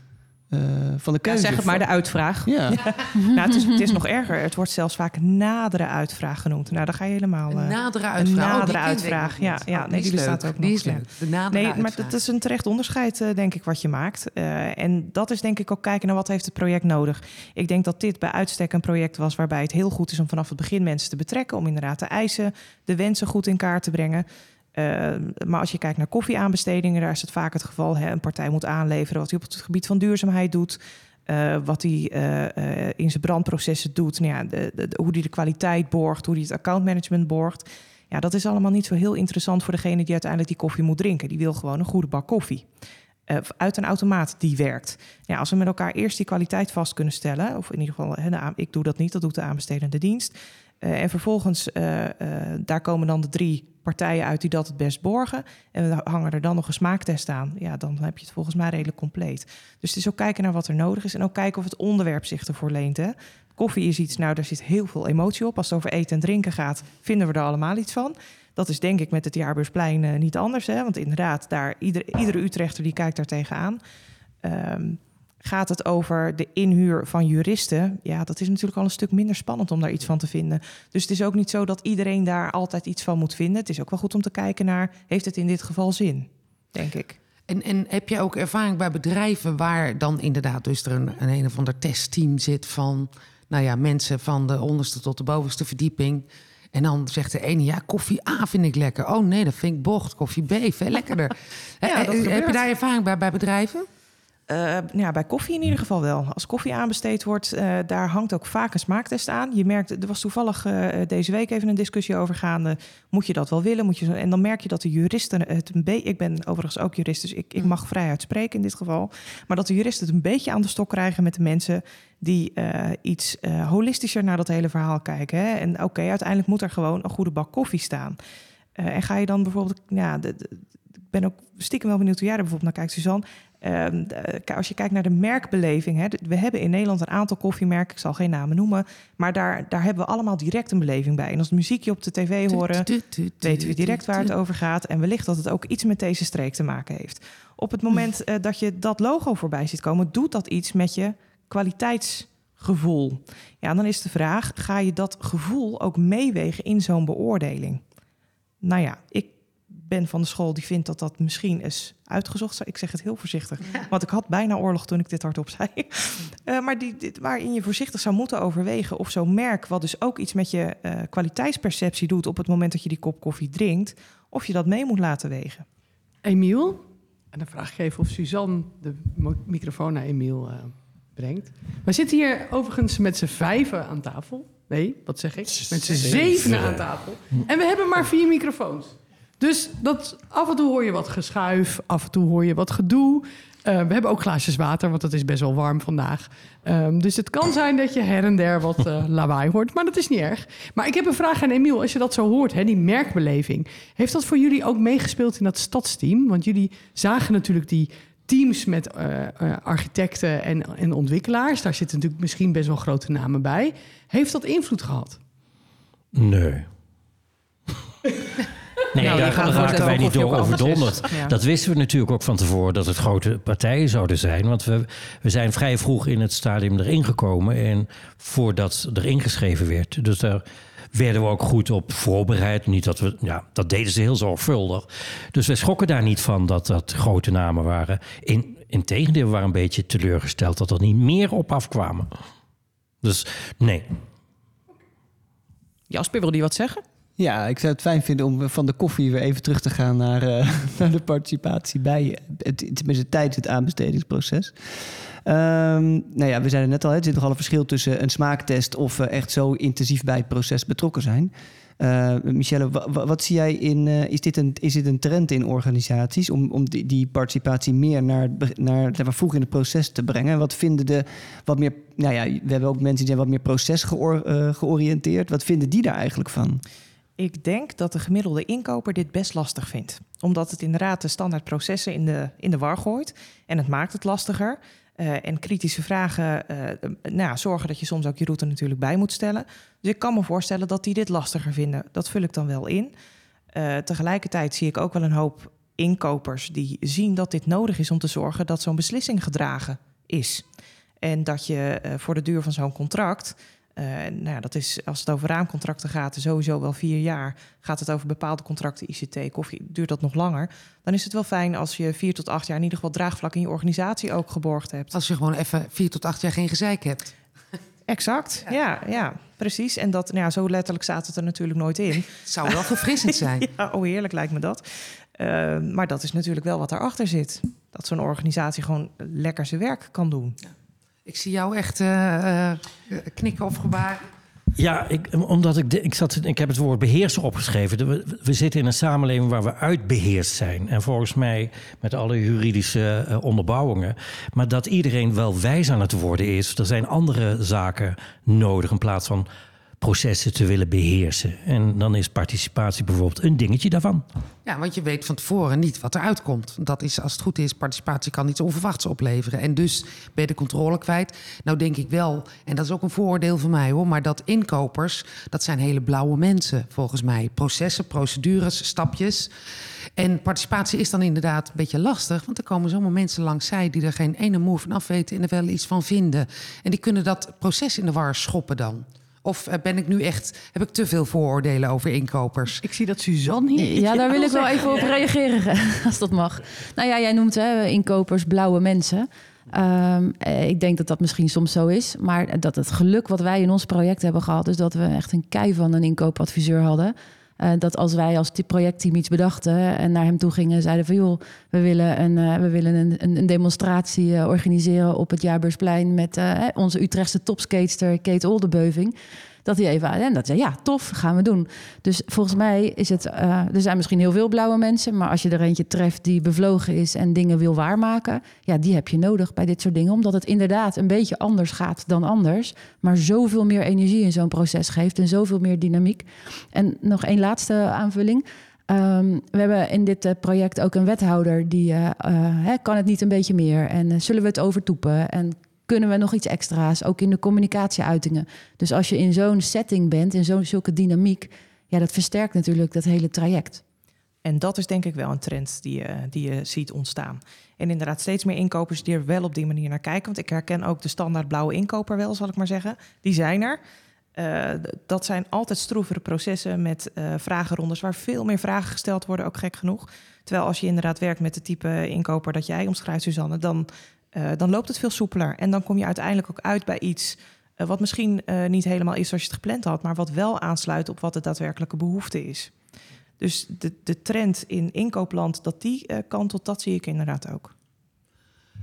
Speaker 7: eh, van de
Speaker 3: Ja,
Speaker 7: keuze.
Speaker 3: zeg het maar, de uitvraag.
Speaker 7: Ja,
Speaker 6: Nou, het, is, het is nog erger. Het wordt zelfs vaak nadere uitvraag genoemd. Nou, dan ga je helemaal...
Speaker 2: Een
Speaker 6: eh,
Speaker 2: nadere
Speaker 6: een
Speaker 2: uitvraag. Oh, die
Speaker 6: nadere
Speaker 2: ik
Speaker 6: uitvraag. Ja, ja
Speaker 2: Oh,
Speaker 6: nee,
Speaker 2: die leuk.
Speaker 6: ook
Speaker 2: Die
Speaker 6: nog,
Speaker 2: is
Speaker 6: ja.
Speaker 2: leuk. De nadere
Speaker 6: Nee, maar dat is een terecht onderscheid, eh, denk ik, wat je maakt. Eh, en dat is denk ik ook kijken naar wat heeft het project nodig. Ik denk dat dit bij uitstek een project was waarbij het heel goed is om vanaf het begin mensen te betrekken, om inderdaad de eisen, de wensen goed in kaart te brengen. Eh, maar als je kijkt naar koffieaanbestedingen, daar is het vaak het geval: hè, een partij moet aanleveren wat hij op het gebied van duurzaamheid doet. eh, wat hij eh, eh, in zijn brandprocessen doet, nou ja, de, hoe hij de kwaliteit borgt, hoe hij het accountmanagement borgt. Ja, dat is allemaal niet zo heel interessant voor degene die uiteindelijk die koffie moet drinken. Die wil gewoon een goede bak koffie. Uit een automaat die werkt. Ja, als we met elkaar eerst die kwaliteit vast kunnen stellen, of in ieder geval, aan- ik doe dat niet, dat doet de aanbestedende dienst. En vervolgens, daar komen dan de drie partijen uit die dat het best borgen. En we hangen er dan nog een smaaktest aan. Ja, dan heb je het volgens mij redelijk compleet. Dus het is ook kijken naar wat er nodig is. En ook kijken of het onderwerp zich ervoor leent. Hè. Koffie is iets, nou, daar zit heel veel emotie op. Als het over eten en drinken gaat, vinden we er allemaal iets van. Dat is denk ik met het Jaarbeursplein eh, niet anders. Hè? Want inderdaad, daar, ieder, iedere Utrechter die kijkt daar tegenaan. Ehm, gaat het over de inhuur van juristen? Ja, dat is natuurlijk al een stuk minder spannend om daar iets van te vinden. Dus het is ook niet zo dat iedereen daar altijd iets van moet vinden. Het is ook wel goed om te kijken naar, heeft het in dit geval zin? Denk ik.
Speaker 2: En, en heb je ook ervaring bij bedrijven waar dan inderdaad dus er een, een, een of ander testteam zit van, nou ja, mensen van de onderste tot de bovenste verdieping. En dan zegt de ene, ja, koffie A vind ik lekker. Oh nee, dat vind ik bocht. Koffie B, veel lekkerder.
Speaker 6: Ja,
Speaker 2: heb je daar ervaring bij bij bedrijven?
Speaker 6: Eh, ja, bij koffie in ieder geval wel. Als koffie aanbesteed wordt, eh, daar hangt ook vaak een smaaktest aan. Je merkt, er was toevallig eh, deze week even een discussie over gaande. Moet je dat wel willen? Moet je zo, en dan merk je dat de juristen het een beetje... Ik ben overigens ook jurist, dus ik, ik mag vrij uitspreken in dit geval. Maar dat de juristen het een beetje aan de stok krijgen met de mensen... die iets holistischer naar dat hele verhaal kijken. Hè? En oké, uiteindelijk moet er gewoon een goede bak koffie staan. En ga je dan bijvoorbeeld... Ja, de, de- ik ben ook stiekem wel benieuwd hoe jij er bijvoorbeeld naar kijkt, Suzanne. Ehm, de- k- als je kijkt naar de merkbeleving, hè, we hebben in Nederland een aantal koffiemerken, ik zal geen namen noemen, maar daar, daar hebben we allemaal direct een beleving bij. En als we muziekje op de tv horen, weten we direct waar het over gaat. En wellicht dat het ook iets met deze streek te maken heeft. Op het moment eh, dat je dat logo voorbij ziet komen, doet dat iets met je kwaliteitsgevoel. Ja, dan is de vraag: ga je dat gevoel ook meewegen in zo'n beoordeling? Nou ja, ik ben van de school die vindt dat dat misschien is uitgezocht. zou- Ik zeg het heel voorzichtig, want ik had bijna oorlog toen ik dit hardop zei. Eh, maar die, dit, waarin je voorzichtig zou moeten overwegen of zo'n merk, wat dus ook iets met je eh, kwaliteitsperceptie doet op het moment dat je die kop koffie drinkt, of je dat mee moet laten wegen.
Speaker 1: Emiel. En dan vraag ik even of Suzanne de microfoon naar Emiel eh, brengt. We zitten hier overigens met z'n vijven aan tafel. Nee, wat zeg ik? Met z'n zevenen aan tafel. En we hebben maar vier microfoons. Dus dat, af en toe hoor je wat geschuif, af en toe hoor je wat gedoe. Eh, we hebben ook glaasjes water, want het is best wel warm vandaag. Ehm, dus het kan zijn dat je her en der wat eh, lawaai hoort, maar dat is niet erg. Maar ik heb een vraag aan Emiel. Als je dat zo hoort, hè, die merkbeleving. Heeft dat voor jullie ook meegespeeld in dat stadsteam? Want jullie zagen natuurlijk die teams met eh, eh, architecten en, en ontwikkelaars. Daar zitten natuurlijk misschien best wel grote namen bij. Heeft dat invloed gehad?
Speaker 4: Nee. Nee,
Speaker 6: Nou,
Speaker 4: daar
Speaker 6: gaan
Speaker 4: raken wij niet door overdonderd.
Speaker 6: Ja.
Speaker 4: Dat wisten we natuurlijk ook van tevoren dat het grote partijen zouden zijn. Want we, we zijn vrij vroeg in het stadium erin gekomen. En voordat er ingeschreven werd. Dus daar werden we ook goed op voorbereid. Niet dat we, ja, dat deden ze heel zorgvuldig. Dus we schrokken daar niet van dat dat grote namen waren. In, integendeel, we waren een beetje teleurgesteld dat er niet meer op afkwamen. Dus nee.
Speaker 3: Jasper, wil die wat zeggen?
Speaker 7: Ja, ik zou het fijn vinden om van de koffie weer even terug te gaan naar, eh, naar de participatie bij, het, tenminste het aanbestedingsproces. Ehm, nou ja, we zeiden net al, hè, er zit nogal een verschil tussen een smaaktest of eh, echt zo intensief bij het proces betrokken zijn. Uh, Michelle, wa- wa- wat zie jij in. is, dit een, is dit een trend in organisaties om, om die, die participatie meer naar, het naar vroeg in het proces te brengen? Wat vinden de wat meer. Nou ja, we hebben ook mensen die zijn wat meer proces geor- georiënteerd. Wat vinden die daar eigenlijk van?
Speaker 6: Ik denk dat de gemiddelde inkoper dit best lastig vindt. Omdat het inderdaad de standaard processen in de, in de war gooit. En het maakt het lastiger. Eh, en kritische vragen eh, nou zorgen dat je soms ook je route natuurlijk bij moet stellen. Dus ik kan me voorstellen dat die dit lastiger vinden. Dat vul ik dan wel in. Eh, tegelijkertijd zie ik ook wel een hoop inkopers die zien dat dit nodig is om te zorgen dat zo'n beslissing gedragen is. En dat je voor de duur van zo'n contract eh, nou ja, dat is, als het over raamcontracten gaat, sowieso wel vier jaar. Gaat het over bepaalde contracten ICT, koffie, duurt dat nog langer. Dan is het wel fijn als je vier tot acht jaar in ieder geval draagvlak in je organisatie ook geborgd hebt.
Speaker 2: Als je gewoon even vier tot acht jaar geen gezeik hebt.
Speaker 6: Exact, ja, ja, precies. En dat, nou ja, zo letterlijk staat het er natuurlijk nooit in.
Speaker 2: Het zou wel verfrissend zijn.
Speaker 6: Ja, oh heerlijk lijkt me dat. Uh, maar dat is natuurlijk wel wat daarachter zit. Dat zo'n organisatie gewoon lekker zijn werk kan doen.
Speaker 2: Ik zie jou echt uh, uh, knikken of gebaren.
Speaker 4: Ja, ik, omdat ik, ik, zat, ik heb het woord beheersen opgeschreven. We, we, zitten in een samenleving waar we uitbeheerst zijn. En volgens mij met alle juridische uh, onderbouwingen. Maar dat iedereen wel wijs aan het worden is. Er zijn andere zaken nodig in plaats van processen te willen beheersen. En dan is participatie bijvoorbeeld een dingetje daarvan.
Speaker 2: Ja, want je weet van tevoren niet wat eruit komt. Dat is, als het goed is, participatie kan iets onverwachts opleveren. En dus ben je de controle kwijt. Nou denk ik wel, en dat is ook een vooroordeel van mij hoor... maar dat inkopers, dat zijn hele blauwe mensen volgens mij. Processen, procedures, stapjes. En participatie is dan inderdaad een beetje lastig... want er komen zomaar mensen langs zij die er geen ene moer van af weten... en er wel iets van vinden. En die kunnen dat proces in de war schoppen dan. Of ben ik nu echt, heb ik te veel vooroordelen over inkopers?
Speaker 1: Ik zie dat Suzanne hier.
Speaker 5: Ja, daar wil ik wel even op reageren, als dat mag. Nou ja, jij noemt hè, inkopers blauwe mensen. Um, ik denk dat dat misschien soms zo is. Maar dat het geluk wat wij in ons project hebben gehad, is dat we echt een kei van een inkoopadviseur hadden. Uh, dat als wij als projectteam iets bedachten en naar hem toe gingen, zeiden van joh, we willen een, uh, we willen een, een, demonstratie uh, organiseren op het Jaarbeursplein met onze Utrechtse topskater Kate Oldebeuving. Dat hij even en dat zei ja, tof, gaan we doen. Dus volgens mij is het. Uh, er zijn misschien heel veel blauwe mensen, maar als je er eentje treft die bevlogen is en dingen wil waarmaken, ja, die heb je nodig bij dit soort dingen, omdat het inderdaad een beetje anders gaat dan anders, maar zoveel meer energie in zo'n proces geeft en zoveel meer dynamiek. En nog één laatste aanvulling. Um, we hebben in dit uh, project ook een wethouder die hè, kan het niet een beetje meer en zullen we het overtoepen en kunnen we nog iets extra's, ook in de communicatieuitingen. Dus als je in zo'n setting bent, in zo'n zulke dynamiek, ja, dat versterkt natuurlijk dat hele traject.
Speaker 6: En dat is denk ik wel een trend die je, die je ziet ontstaan. En inderdaad, steeds meer inkopers die er wel op die manier naar kijken. Want ik herken ook de standaard blauwe inkoper wel, zal ik maar zeggen. Die zijn er. Uh, dat zijn altijd stroevere processen met uh, vragenrondes waar veel meer vragen gesteld worden, ook gek genoeg. Terwijl als je inderdaad werkt met de type inkoper dat jij omschrijft, Suzanne, dan uh, dan loopt het veel soepeler. En dan kom je uiteindelijk ook uit bij iets uh, wat misschien uh, niet helemaal is zoals je het gepland had, maar wat wel aansluit op wat de daadwerkelijke behoefte is. Dus de, de trend in inkoopland, dat die kantelt, dat zie ik inderdaad ook.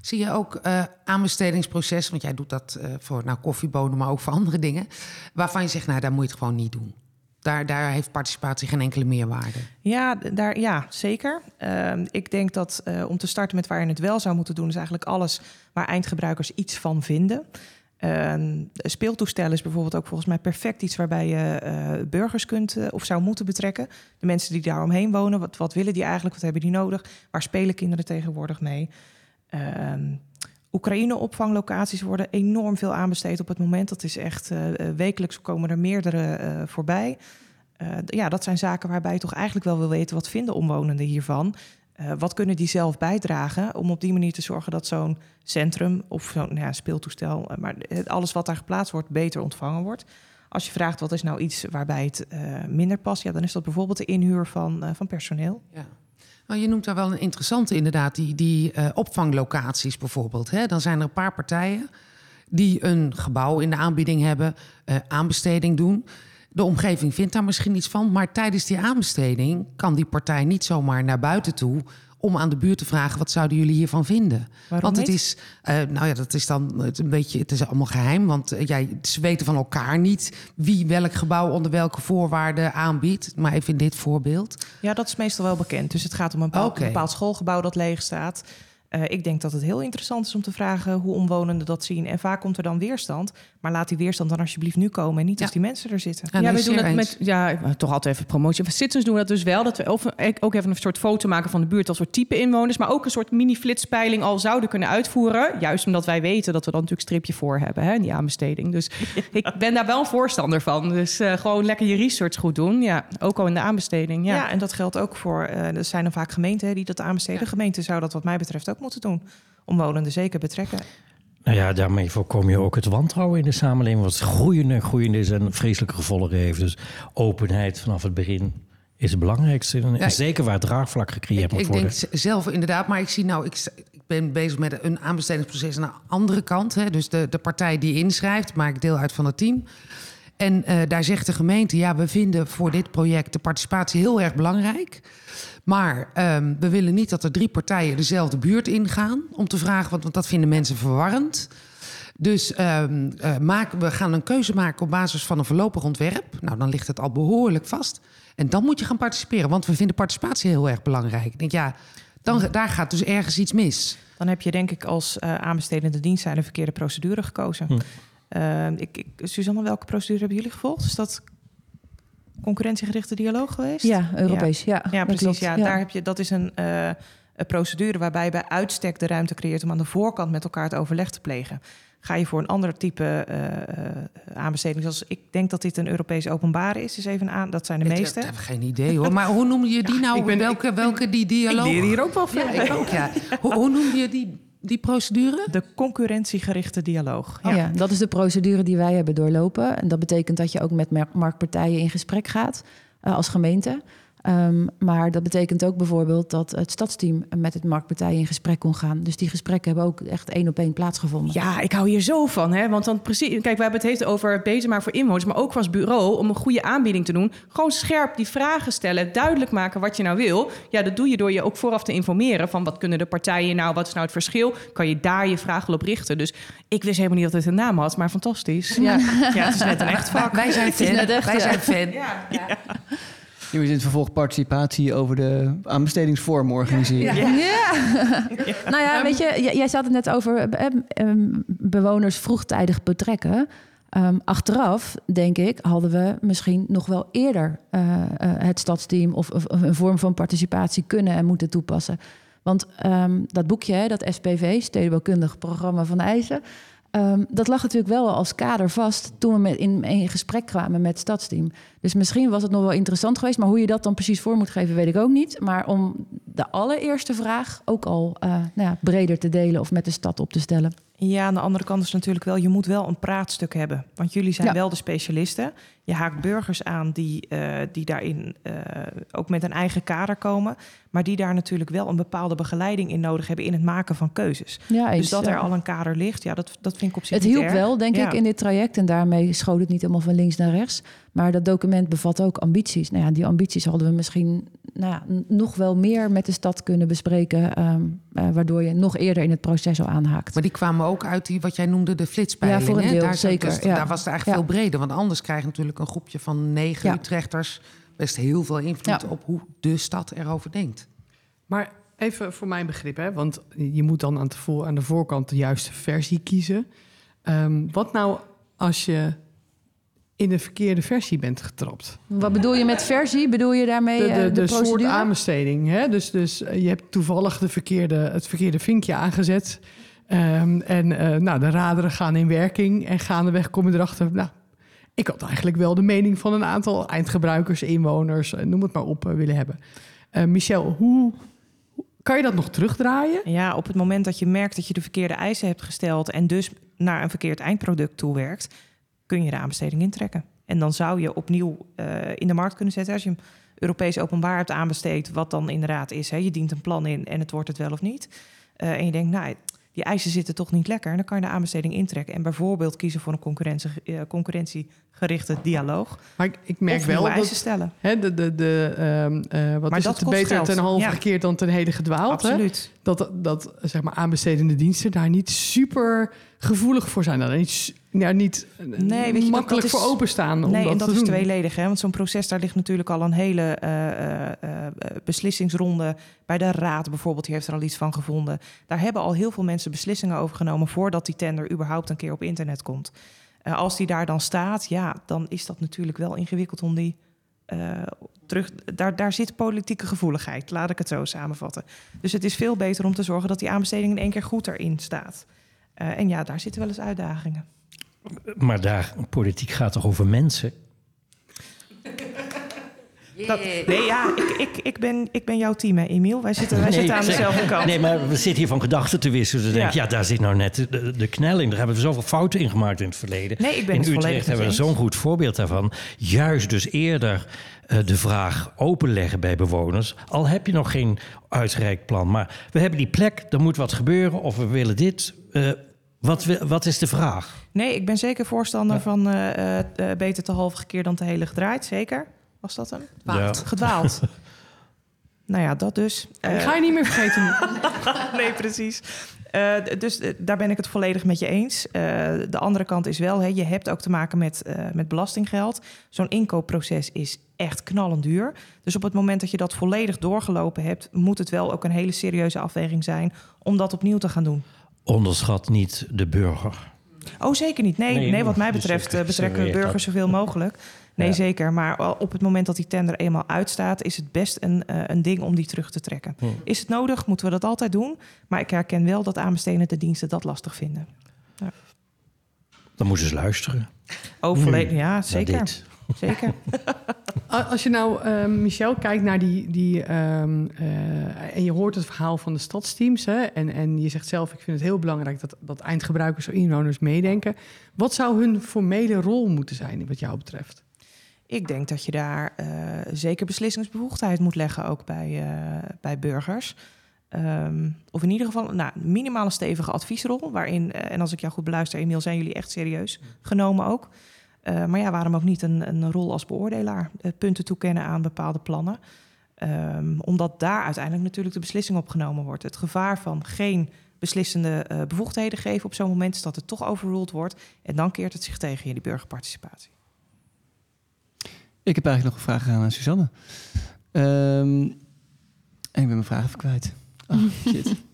Speaker 2: Zie je ook aanbestedingsproces, want jij doet dat voor nou, koffiebonen, maar ook voor andere dingen, waarvan je zegt, nou, daar moet je het gewoon niet doen. Daar, daar, heeft participatie geen enkele meerwaarde.
Speaker 6: Ja, daar, ja zeker. Uh, ik denk dat uh, om te starten met waar je het wel zou moeten doen, is eigenlijk alles waar eindgebruikers iets van vinden. Uh, speeltoestel is bijvoorbeeld ook volgens mij perfect iets waarbij je uh, burgers kunt of zou moeten betrekken. De mensen die daar omheen wonen, wat, wat willen die eigenlijk, wat hebben die nodig? Waar spelen kinderen tegenwoordig mee? Oekraïne-opvanglocaties worden enorm veel aanbesteed op het moment. Dat is echt uh, wekelijks komen er meerdere uh, voorbij. Ja, dat zijn zaken waarbij je toch eigenlijk wel wil weten... wat vinden omwonenden hiervan? wat kunnen die zelf bijdragen om op die manier te zorgen... dat zo'n centrum of zo'n nou ja, speeltoestel... maar alles wat daar geplaatst wordt, beter ontvangen wordt. Als je vraagt wat is nou iets waarbij het minder past... Ja, dan is dat bijvoorbeeld de inhuur van, van personeel.
Speaker 2: Ja. Je noemt daar wel een interessante inderdaad, die, die uh, opvanglocaties bijvoorbeeld. Hè? Dan zijn er een paar partijen die een gebouw in de aanbieding hebben, uh, aanbesteding doen. De omgeving vindt daar misschien iets van, maar tijdens die aanbesteding kan die partij niet zomaar naar buiten toe om aan de buurt te vragen: wat zouden jullie hiervan vinden?
Speaker 6: Waarom
Speaker 2: want het
Speaker 6: niet?
Speaker 2: is, eh, nou ja, dat is dan het een beetje, het is allemaal geheim, want eh, jij, ze weten van elkaar niet wie welk gebouw onder welke voorwaarden aanbiedt. Maar even in dit voorbeeld.
Speaker 6: Ja, dat is meestal wel bekend. Dus het gaat om een bepaald,
Speaker 2: Oké.
Speaker 6: een bepaald schoolgebouw dat leeg staat. Eh, ik denk dat het heel interessant is om te vragen hoe omwonenden dat zien. En vaak komt er dan weerstand. Maar laat die weerstand dan alsjeblieft nu komen en niet
Speaker 2: Ja.
Speaker 6: als die mensen er zitten.
Speaker 2: Ja,
Speaker 3: we doen
Speaker 2: eens.
Speaker 3: met, ja, toch altijd even promotie. Bij Citizens doen we dat dus wel. Dat we ook even een soort foto maken van de buurt als soort type inwoners. Maar ook een soort mini-flitspeiling al zouden kunnen uitvoeren. Juist omdat wij weten dat we dan natuurlijk stripje voor hebben, hè, in die aanbesteding. Dus ik ben daar wel een voorstander van. Dus eh, gewoon lekker je research goed doen. Ja, ook al in de aanbesteding.
Speaker 6: Ja.
Speaker 3: Ja.
Speaker 6: en dat geldt ook voor. eh er zijn dan vaak gemeenten hè, die dat aanbesteden. Gemeenten zou dat, wat mij betreft, ook moeten doen. Omwonenden zeker betrekken.
Speaker 4: Nou ja, daarmee voorkom je ook het wantrouwen in de samenleving. Wat groeiende en groeiende is en vreselijke gevolgen heeft. Dus openheid vanaf het begin is het belangrijkste. En
Speaker 2: Ja,
Speaker 4: zeker waar draagvlak gecreëerd
Speaker 2: Ik,
Speaker 4: moet
Speaker 2: ik
Speaker 4: worden.
Speaker 2: denk z- zelf inderdaad, maar ik zie nou, ik, ik ben bezig met een aanbestedingsproces aan de andere kant. Hè, dus de, de partij die inschrijft, maak ik deel uit van het team. En eh, daar zegt de gemeente, ja, we vinden voor dit project de participatie heel erg belangrijk. Maar ehm, we willen niet dat er drie partijen dezelfde buurt ingaan om te vragen, want, want dat vinden mensen verwarrend. Dus ehm, eh, maken, we gaan een keuze maken op basis van een voorlopig ontwerp. Nou, dan ligt het al behoorlijk vast. En dan moet je gaan participeren, want we vinden participatie heel erg belangrijk. Ik denk, ja, dan, daar gaat dus ergens iets mis.
Speaker 6: Dan heb je denk ik als eh, aanbestedende dienst zijn de verkeerde procedure gekozen.
Speaker 4: Hm.
Speaker 6: Eh, ik, ik, Suzanne, welke procedure hebben jullie gevolgd? Is dat concurrentiegerichte dialoog geweest?
Speaker 5: Ja, Europees. Ja,
Speaker 6: Ja, precies. Ja, Daar heb je, dat is een, eh, een procedure waarbij je bij uitstek de ruimte creëert om aan de voorkant met elkaar het overleg te plegen. Ga je voor een ander type eh, eh, aanbesteding, zoals ik denk dat dit een Europees openbare is, is even aan. Dat zijn de
Speaker 2: Ik
Speaker 6: meeste.
Speaker 2: heb geen idee hoor. Maar hoe noem je die nou?
Speaker 1: ik ben-
Speaker 2: welke, welke die dialoog?
Speaker 1: Ik leer hier ook wel van.
Speaker 2: Ja, ik ook, ja. Hoe, hoe noem je die, die procedure?
Speaker 6: De concurrentiegerichte dialoog.
Speaker 5: Oh Ja. dat is de procedure die wij hebben doorlopen. En dat betekent dat je ook met marktpartijen in gesprek gaat eh, als gemeente. Ehm, maar dat betekent ook bijvoorbeeld dat het stadsteam met het marktpartijen in gesprek kon gaan. Dus die gesprekken hebben ook echt één op één plaatsgevonden.
Speaker 3: Ja, ik hou hier zo van. Hè? Want dan precies, kijk, we hebben het heeft over beter maar voor inwoners, maar ook als bureau om een goede aanbieding te doen. Gewoon scherp die vragen stellen, duidelijk maken wat je nou wil. Ja, dat doe je door je ook vooraf te informeren van wat kunnen de partijen nou, wat is nou het verschil? Kan je daar je vragen op richten? Dus ik wist helemaal niet dat het een naam had, maar fantastisch.
Speaker 5: Ja.
Speaker 6: Ja, het is net een echt vak.
Speaker 2: Wij zijn fan.
Speaker 5: net echt,
Speaker 2: Wij
Speaker 5: ja.
Speaker 2: zijn
Speaker 7: Nu is in het vervolg participatie over de aanbestedingsvorm organiseren.
Speaker 5: Ja. nou ja, weet je, jij had het net over eh, em, bewoners vroegtijdig betrekken. Ehm, achteraf, denk ik, hadden we misschien nog wel eerder eh, eh, het stadsteam of, of een vorm van participatie kunnen en moeten toepassen. Want ehm, dat boekje, dat SPV, Stedenbouwkundig Programma van Eisen, ehm, dat lag natuurlijk wel als kader vast toen we met, in, in gesprek kwamen met het stadsteam. Dus misschien was het nog wel interessant geweest, maar hoe je dat dan precies voor moet geven, weet ik ook niet. Maar om de allereerste vraag ook al eh, nou ja, breder te delen of met de stad op te stellen.
Speaker 6: Ja, aan de andere kant is natuurlijk wel, je moet wel een praatstuk hebben. Want jullie zijn
Speaker 5: Ja.
Speaker 6: wel de specialisten. Je haakt burgers aan die, eh, die daarin eh, ook met een eigen kader komen. Maar die daar natuurlijk wel een bepaalde begeleiding in nodig hebben in het maken van keuzes.
Speaker 5: Ja,
Speaker 6: dus dat
Speaker 5: ja.
Speaker 6: er al een kader ligt, ja, dat, dat vind ik op zich
Speaker 5: Het
Speaker 6: niet
Speaker 5: hielp
Speaker 6: erg.
Speaker 5: wel, denk
Speaker 6: Ja.
Speaker 5: ik, in dit traject. En daarmee schoot het niet helemaal van links naar rechts. Maar dat document bevat ook ambities. Nou ja, die ambities hadden we misschien nou ja, nog wel meer met de stad kunnen bespreken. ehm, eh, waardoor je nog eerder in het proces al aanhaakt.
Speaker 2: Maar die kwamen ook uit die, wat jij noemde, de flitspeiling.
Speaker 5: Ja, voor een deel,
Speaker 2: daar,
Speaker 5: zeker,
Speaker 2: dus
Speaker 5: ja.
Speaker 2: daar was het eigenlijk
Speaker 5: Ja.
Speaker 2: veel breder. Want anders krijg je natuurlijk een groepje van negen
Speaker 5: Ja.
Speaker 2: Utrechters... best heel veel invloed
Speaker 5: Ja.
Speaker 2: op hoe de stad erover denkt.
Speaker 1: Maar even voor mijn begrip, hè, want je moet dan aan de, voor, aan de voorkant de juiste versie kiezen. Ehm, wat nou als je in de verkeerde versie bent getrapt?
Speaker 5: Wat bedoel je met versie? Bedoel je daarmee
Speaker 1: De,
Speaker 5: eh,
Speaker 1: de,
Speaker 5: de,
Speaker 1: de soort
Speaker 5: procedure?
Speaker 1: aanbesteding. Hè? Dus, dus eh, je hebt toevallig de verkeerde, het verkeerde vinkje aangezet. Ehm, en eh, nou, de raderen gaan in werking. En gaandeweg kom je erachter... Nou, ik had eigenlijk wel de mening van een aantal eindgebruikers, inwoners... eh, noem het maar op, eh, willen hebben. Eh, Michel, hoe kan je dat nog terugdraaien?
Speaker 6: Ja, op het moment dat je merkt dat je de verkeerde eisen hebt gesteld en dus naar een verkeerd eindproduct toewerkt, kun je de aanbesteding intrekken. En dan zou je opnieuw in de markt kunnen zetten als je hem Europees openbaar hebt aanbesteed, wat dan inderdaad is. Hè, je dient een plan in en het wordt het wel of niet. En je denkt, nou, die eisen zitten toch niet lekker. En dan kan je de aanbesteding intrekken en bijvoorbeeld kiezen voor een concurrentie, eh, concurrentiegerichte dialoog.
Speaker 1: Maar ik, ik merk
Speaker 6: of
Speaker 1: wel dat
Speaker 6: eisen stellen.
Speaker 1: hè, de, de, de, ehm, eh, wat
Speaker 6: Maar
Speaker 1: is
Speaker 6: dat
Speaker 1: het, beter
Speaker 6: geld.
Speaker 1: ten halve
Speaker 6: Ja.
Speaker 1: gekeerd dan ten hele gedwaald. hè?
Speaker 6: Absoluut.
Speaker 1: Dat, dat zeg maar, aanbestedende diensten daar niet super gevoelig voor zijn. Daar niet, ja, niet
Speaker 6: Nee, weet je, dat-
Speaker 1: makkelijk
Speaker 6: dat
Speaker 1: voor openstaan om
Speaker 6: nee,
Speaker 1: dat
Speaker 6: en dat
Speaker 1: te
Speaker 6: is
Speaker 1: doen.
Speaker 6: tweeledig. Hè? Want zo'n proces, daar ligt natuurlijk al een hele eh, eh, eh, beslissingsronde. Bij de raad bijvoorbeeld, die heeft er al iets van gevonden. Daar hebben al heel veel mensen beslissingen over genomen... voordat die tender überhaupt een keer op internet komt. Als die daar dan staat, ja, dan is dat natuurlijk wel ingewikkeld om die... terug, daar, daar zit politieke gevoeligheid, laat ik het zo samenvatten. Dus het is veel beter om te zorgen dat die aanbesteding in één keer goed erin staat. En ja, daar zitten wel eens uitdagingen.
Speaker 4: Maar daar, politiek gaat toch over mensen?
Speaker 6: Dat, nee, ja, ik, ik, ik, ben, ik ben jouw team, hè, Emiel. Wij zitten, wij
Speaker 4: Nee,
Speaker 6: zitten aan
Speaker 4: zeg-
Speaker 6: dezelfde kant.
Speaker 4: Nee, maar we zitten hier van gedachten te wisselen. Dus denk
Speaker 6: Ja.
Speaker 4: ja, daar zit nou net de, de knelling. Daar hebben we zoveel fouten in gemaakt in het verleden.
Speaker 6: Nee, ik ben
Speaker 4: in
Speaker 6: het
Speaker 4: Utrecht hebben we zo'n goed voorbeeld daarvan. Juist dus eerder eh, de vraag openleggen bij bewoners. Al heb je nog geen uitreikplan. Maar we hebben die plek, er moet wat gebeuren. Of we willen dit. Eh, wat, wat is de vraag?
Speaker 6: Nee, ik ben zeker voorstander van eh, eh, eh, beter te halve gekeerd dan te hele gedraaid. Zeker. Was dat hem?
Speaker 4: Ja.
Speaker 6: Gedwaald. nou ja, dat dus.
Speaker 1: Ik
Speaker 6: Eh,
Speaker 1: ga je niet meer vergeten.
Speaker 6: nee, precies. Eh, dus daar ben ik het volledig met je eens. Eh, de andere kant is wel, hè, je hebt ook te maken met, eh, met belastinggeld. Zo'n inkoopproces is echt knallend duur. Dus op het moment dat je dat volledig doorgelopen hebt, moet het wel ook een hele serieuze afweging zijn om dat opnieuw te gaan doen.
Speaker 4: Onderschat niet de burger.
Speaker 6: Oh, zeker niet. Nee,
Speaker 4: Nee,
Speaker 6: nee, wat mij
Speaker 4: dus
Speaker 6: betreft
Speaker 4: ik
Speaker 6: eh, betrekken we burgers zoveel mogelijk. Nee,
Speaker 4: Ja.
Speaker 6: zeker. Maar op het moment dat die tender eenmaal uitstaat, is het best een, eh, een ding om die terug te trekken.
Speaker 4: Hm.
Speaker 6: Is het nodig? Moeten we dat altijd doen? Maar ik herken wel dat aanbestedende diensten dat lastig vinden.
Speaker 4: Dan moeten ze luisteren.
Speaker 6: Oh, volledig. Ja, zeker. Zeker.
Speaker 1: Als je nou, ehm, Michel, kijkt naar die... die ehm, eh, en je hoort het verhaal van de stadsteams... Hè, en, en je zegt zelf, ik vind het heel belangrijk... dat, dat eindgebruikers of inwoners meedenken. Wat zou hun formele rol moeten zijn, wat jou betreft?
Speaker 6: Ik denk dat je daar eh, zeker beslissingsbevoegdheid moet leggen, ook bij, eh, bij burgers. Ehm, of in ieder geval nou, minimaal een stevige adviesrol. Waarin, en als ik jou goed beluister, Emiel, zijn jullie echt serieus genomen ook. Eh, maar ja, waarom ook niet een, een rol als beoordelaar? eh, punten toekennen aan bepaalde plannen. Ehm, omdat daar uiteindelijk natuurlijk de beslissing op genomen wordt. Het gevaar van geen beslissende eh, bevoegdheden geven op zo'n moment is dat het toch overruled wordt. En dan keert het zich tegen je, die burgerparticipatie.
Speaker 7: Ik heb eigenlijk nog een vraag aan Suzanne. Ehm, en ik ben mijn vraag even kwijt. Oh, shit.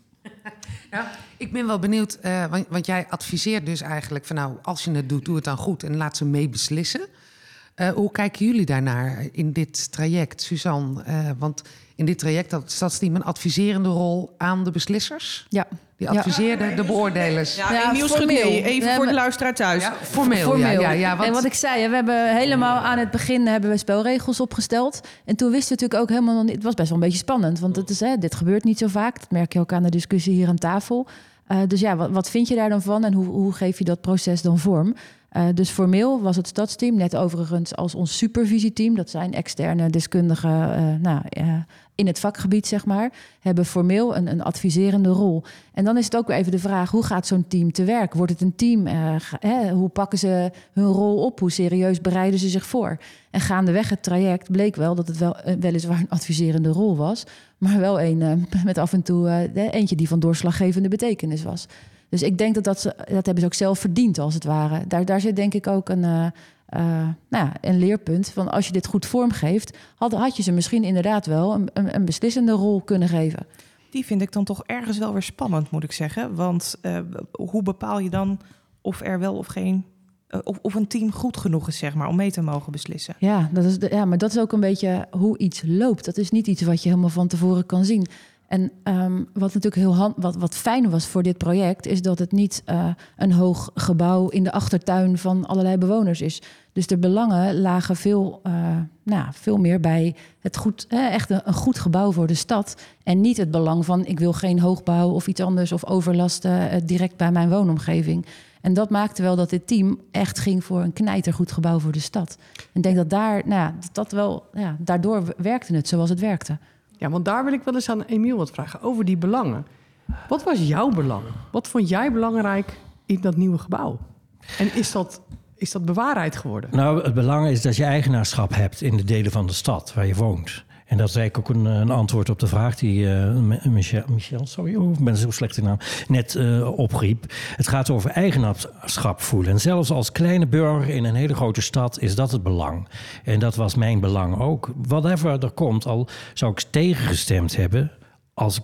Speaker 2: Ja, ik ben wel benieuwd, eh, want, want jij adviseert dus eigenlijk van nou, als je het doet, doe het dan goed en laat ze mee beslissen. Eh, hoe kijken jullie daarnaar in dit traject, Suzanne? Eh, want in dit traject had het stadsteam een adviserende rol aan de beslissers.
Speaker 5: Ja.
Speaker 2: Die
Speaker 5: Ja.
Speaker 2: adviseerden de beoordelers.
Speaker 6: Ja,
Speaker 5: Ja,
Speaker 6: nee. Even voor de luisteraar thuis.
Speaker 2: Ja, formeel,
Speaker 5: Formeel.
Speaker 2: Ja, ja, ja, want-
Speaker 5: En wat ik zei, hè, we hebben helemaal aan het begin hebben we spelregels opgesteld. En toen wisten we natuurlijk ook helemaal nog niet. Het was best wel een beetje spannend, want het is, hè, dit gebeurt niet zo vaak. Dat merk je ook aan de discussie hier aan tafel. Eh, dus ja, wat, wat vind je daar dan van en hoe, hoe geef je dat proces dan vorm? Eh, dus formeel was het stadsteam, net overigens als ons supervisieteam, dat zijn externe deskundigen eh, nou, eh, in het vakgebied, zeg maar, hebben formeel een, een adviserende rol. En dan is het ook even de vraag: hoe gaat zo'n team te werk? Wordt het een team? Hè, hoe pakken ze hun rol op? Hoe serieus bereiden ze zich voor? En gaandeweg het traject bleek wel dat het wel weliswaar een adviserende rol was, maar wel een met af en toe eentje die van doorslaggevende betekenis was. Dus ik denk dat dat, ze, dat hebben ze ook zelf verdiend, als het ware. Daar, daar zit denk ik ook een, eh, eh, nou ja, een leerpunt van als je dit goed vormgeeft, had, had je ze misschien inderdaad wel een, een, een beslissende rol kunnen geven.
Speaker 6: Die vind ik dan toch ergens wel weer spannend, moet ik zeggen. Want eh, hoe bepaal je dan of er wel of geen... of, of een team goed genoeg is, zeg maar, om mee te mogen beslissen?
Speaker 5: Ja, dat is de, ja, maar dat is ook een beetje hoe iets loopt. Dat is niet iets wat je helemaal van tevoren kan zien. En ehm, wat natuurlijk heel wat, wat fijn was voor dit project, is dat het niet eh, een hoog gebouw in de achtertuin van allerlei bewoners is. Dus de belangen lagen veel, eh, nou, veel meer bij het goed, echt een, goed gebouw voor de stad. En niet het belang van ik wil geen hoogbouw of iets anders of overlasten eh, direct bij mijn woonomgeving. En dat maakte wel dat dit team echt ging voor een knijtergoed gebouw voor de stad. En ik denk dat daar, nou dat wel, ja, daardoor werkte het zoals het werkte.
Speaker 1: Ja, want daar wil ik wel eens aan Emiel wat vragen over die belangen. Wat was jouw belang? Wat vond jij belangrijk in dat nieuwe gebouw? En is dat, is dat bewaarheid geworden?
Speaker 4: Nou, het belang is dat je eigenaarschap hebt in de delen van de stad waar je woont. En dat is eigenlijk ook een, een antwoord op de vraag die eh, Michel, Michel, sorry, oh, ben zo slecht naam, net uh, opriep. Het gaat over eigenaarschap voelen. En zelfs als kleine burger in een hele grote stad is dat het belang. En dat was mijn belang ook. Whatever er komt, al zou ik tegengestemd hebben, als,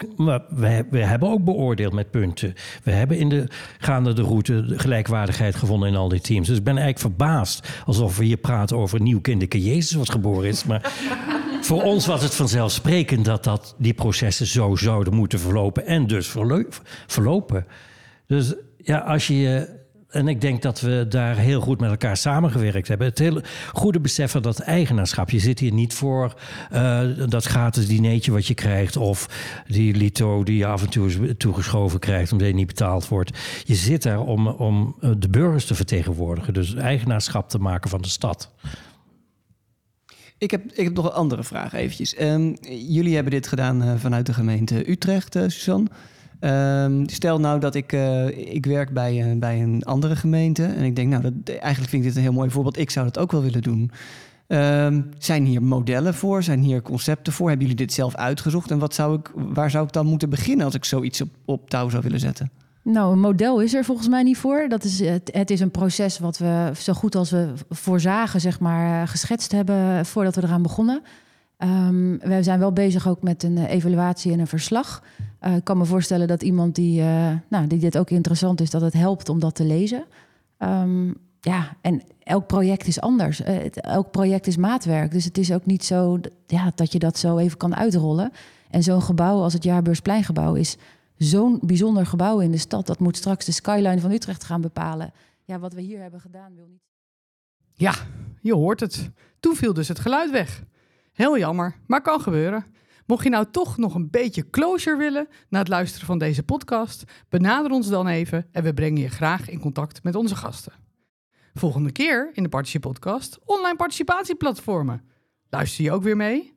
Speaker 4: hebben ook beoordeeld met punten. We hebben in de gaande de route de gelijkwaardigheid gevonden in al die teams. Dus ik ben eigenlijk verbaasd alsof we hier praten over een nieuw kinderke Jezus wat geboren is. Maar voor ons was het vanzelfsprekend dat, dat die processen zo zouden moeten verlopen en dus verlopen. Dus ja, als je je en ik denk dat we daar heel goed met elkaar samengewerkt hebben. Het hele goede beseffen dat eigenaarschap. Je zit hier niet voor uh, dat gratis dineetje wat je krijgt. Of die lito die je af en toe toegeschoven krijgt omdat je niet betaald wordt. Je zit daar om, om eh, de burgers te vertegenwoordigen. Dus eigenaarschap te maken van de stad.
Speaker 7: Ik heb, ik heb nog een andere vraag eventjes. Um, jullie hebben dit gedaan uh, vanuit de gemeente Utrecht, uh, Suzanne. Um, stel nou dat ik, uh, ik werk bij, uh, bij een andere gemeente en ik denk, nou, dat, eigenlijk vind ik dit een heel mooi voorbeeld. Ik zou dat ook wel willen doen. Um, zijn hier modellen voor? Zijn hier concepten voor? Hebben jullie dit zelf uitgezocht? En wat zou ik, waar zou ik dan moeten beginnen als ik zoiets op, op touw zou willen zetten?
Speaker 5: Nou, een model is er volgens mij niet voor. Dat is, het, het is een proces wat we zo goed als we voorzagen, zeg maar, geschetst hebben voordat we eraan begonnen. Um, we zijn wel bezig ook met een evaluatie en een verslag. Uh, ik kan me voorstellen dat iemand die, uh, nou, die dit ook interessant is, dat het helpt om dat te lezen. Um, ja, en elk project is anders. Elk project is maatwerk. Dus het is ook niet zo ja, dat je dat zo even kan uitrollen. En zo'n gebouw als het Jaarbeurspleingebouw is zo'n bijzonder gebouw in de stad. Dat moet straks de skyline van Utrecht gaan bepalen. Ja, wat we hier hebben gedaan wil niet.
Speaker 1: Ja, je hoort het. Toen viel dus het geluid weg. Heel jammer, maar kan gebeuren. Mocht je nou toch nog een beetje closure willen na het luisteren van deze podcast, benader ons dan even en we brengen je graag in contact met onze gasten. Volgende keer in de Participe Podcast online participatieplatformen. Luister je ook weer mee?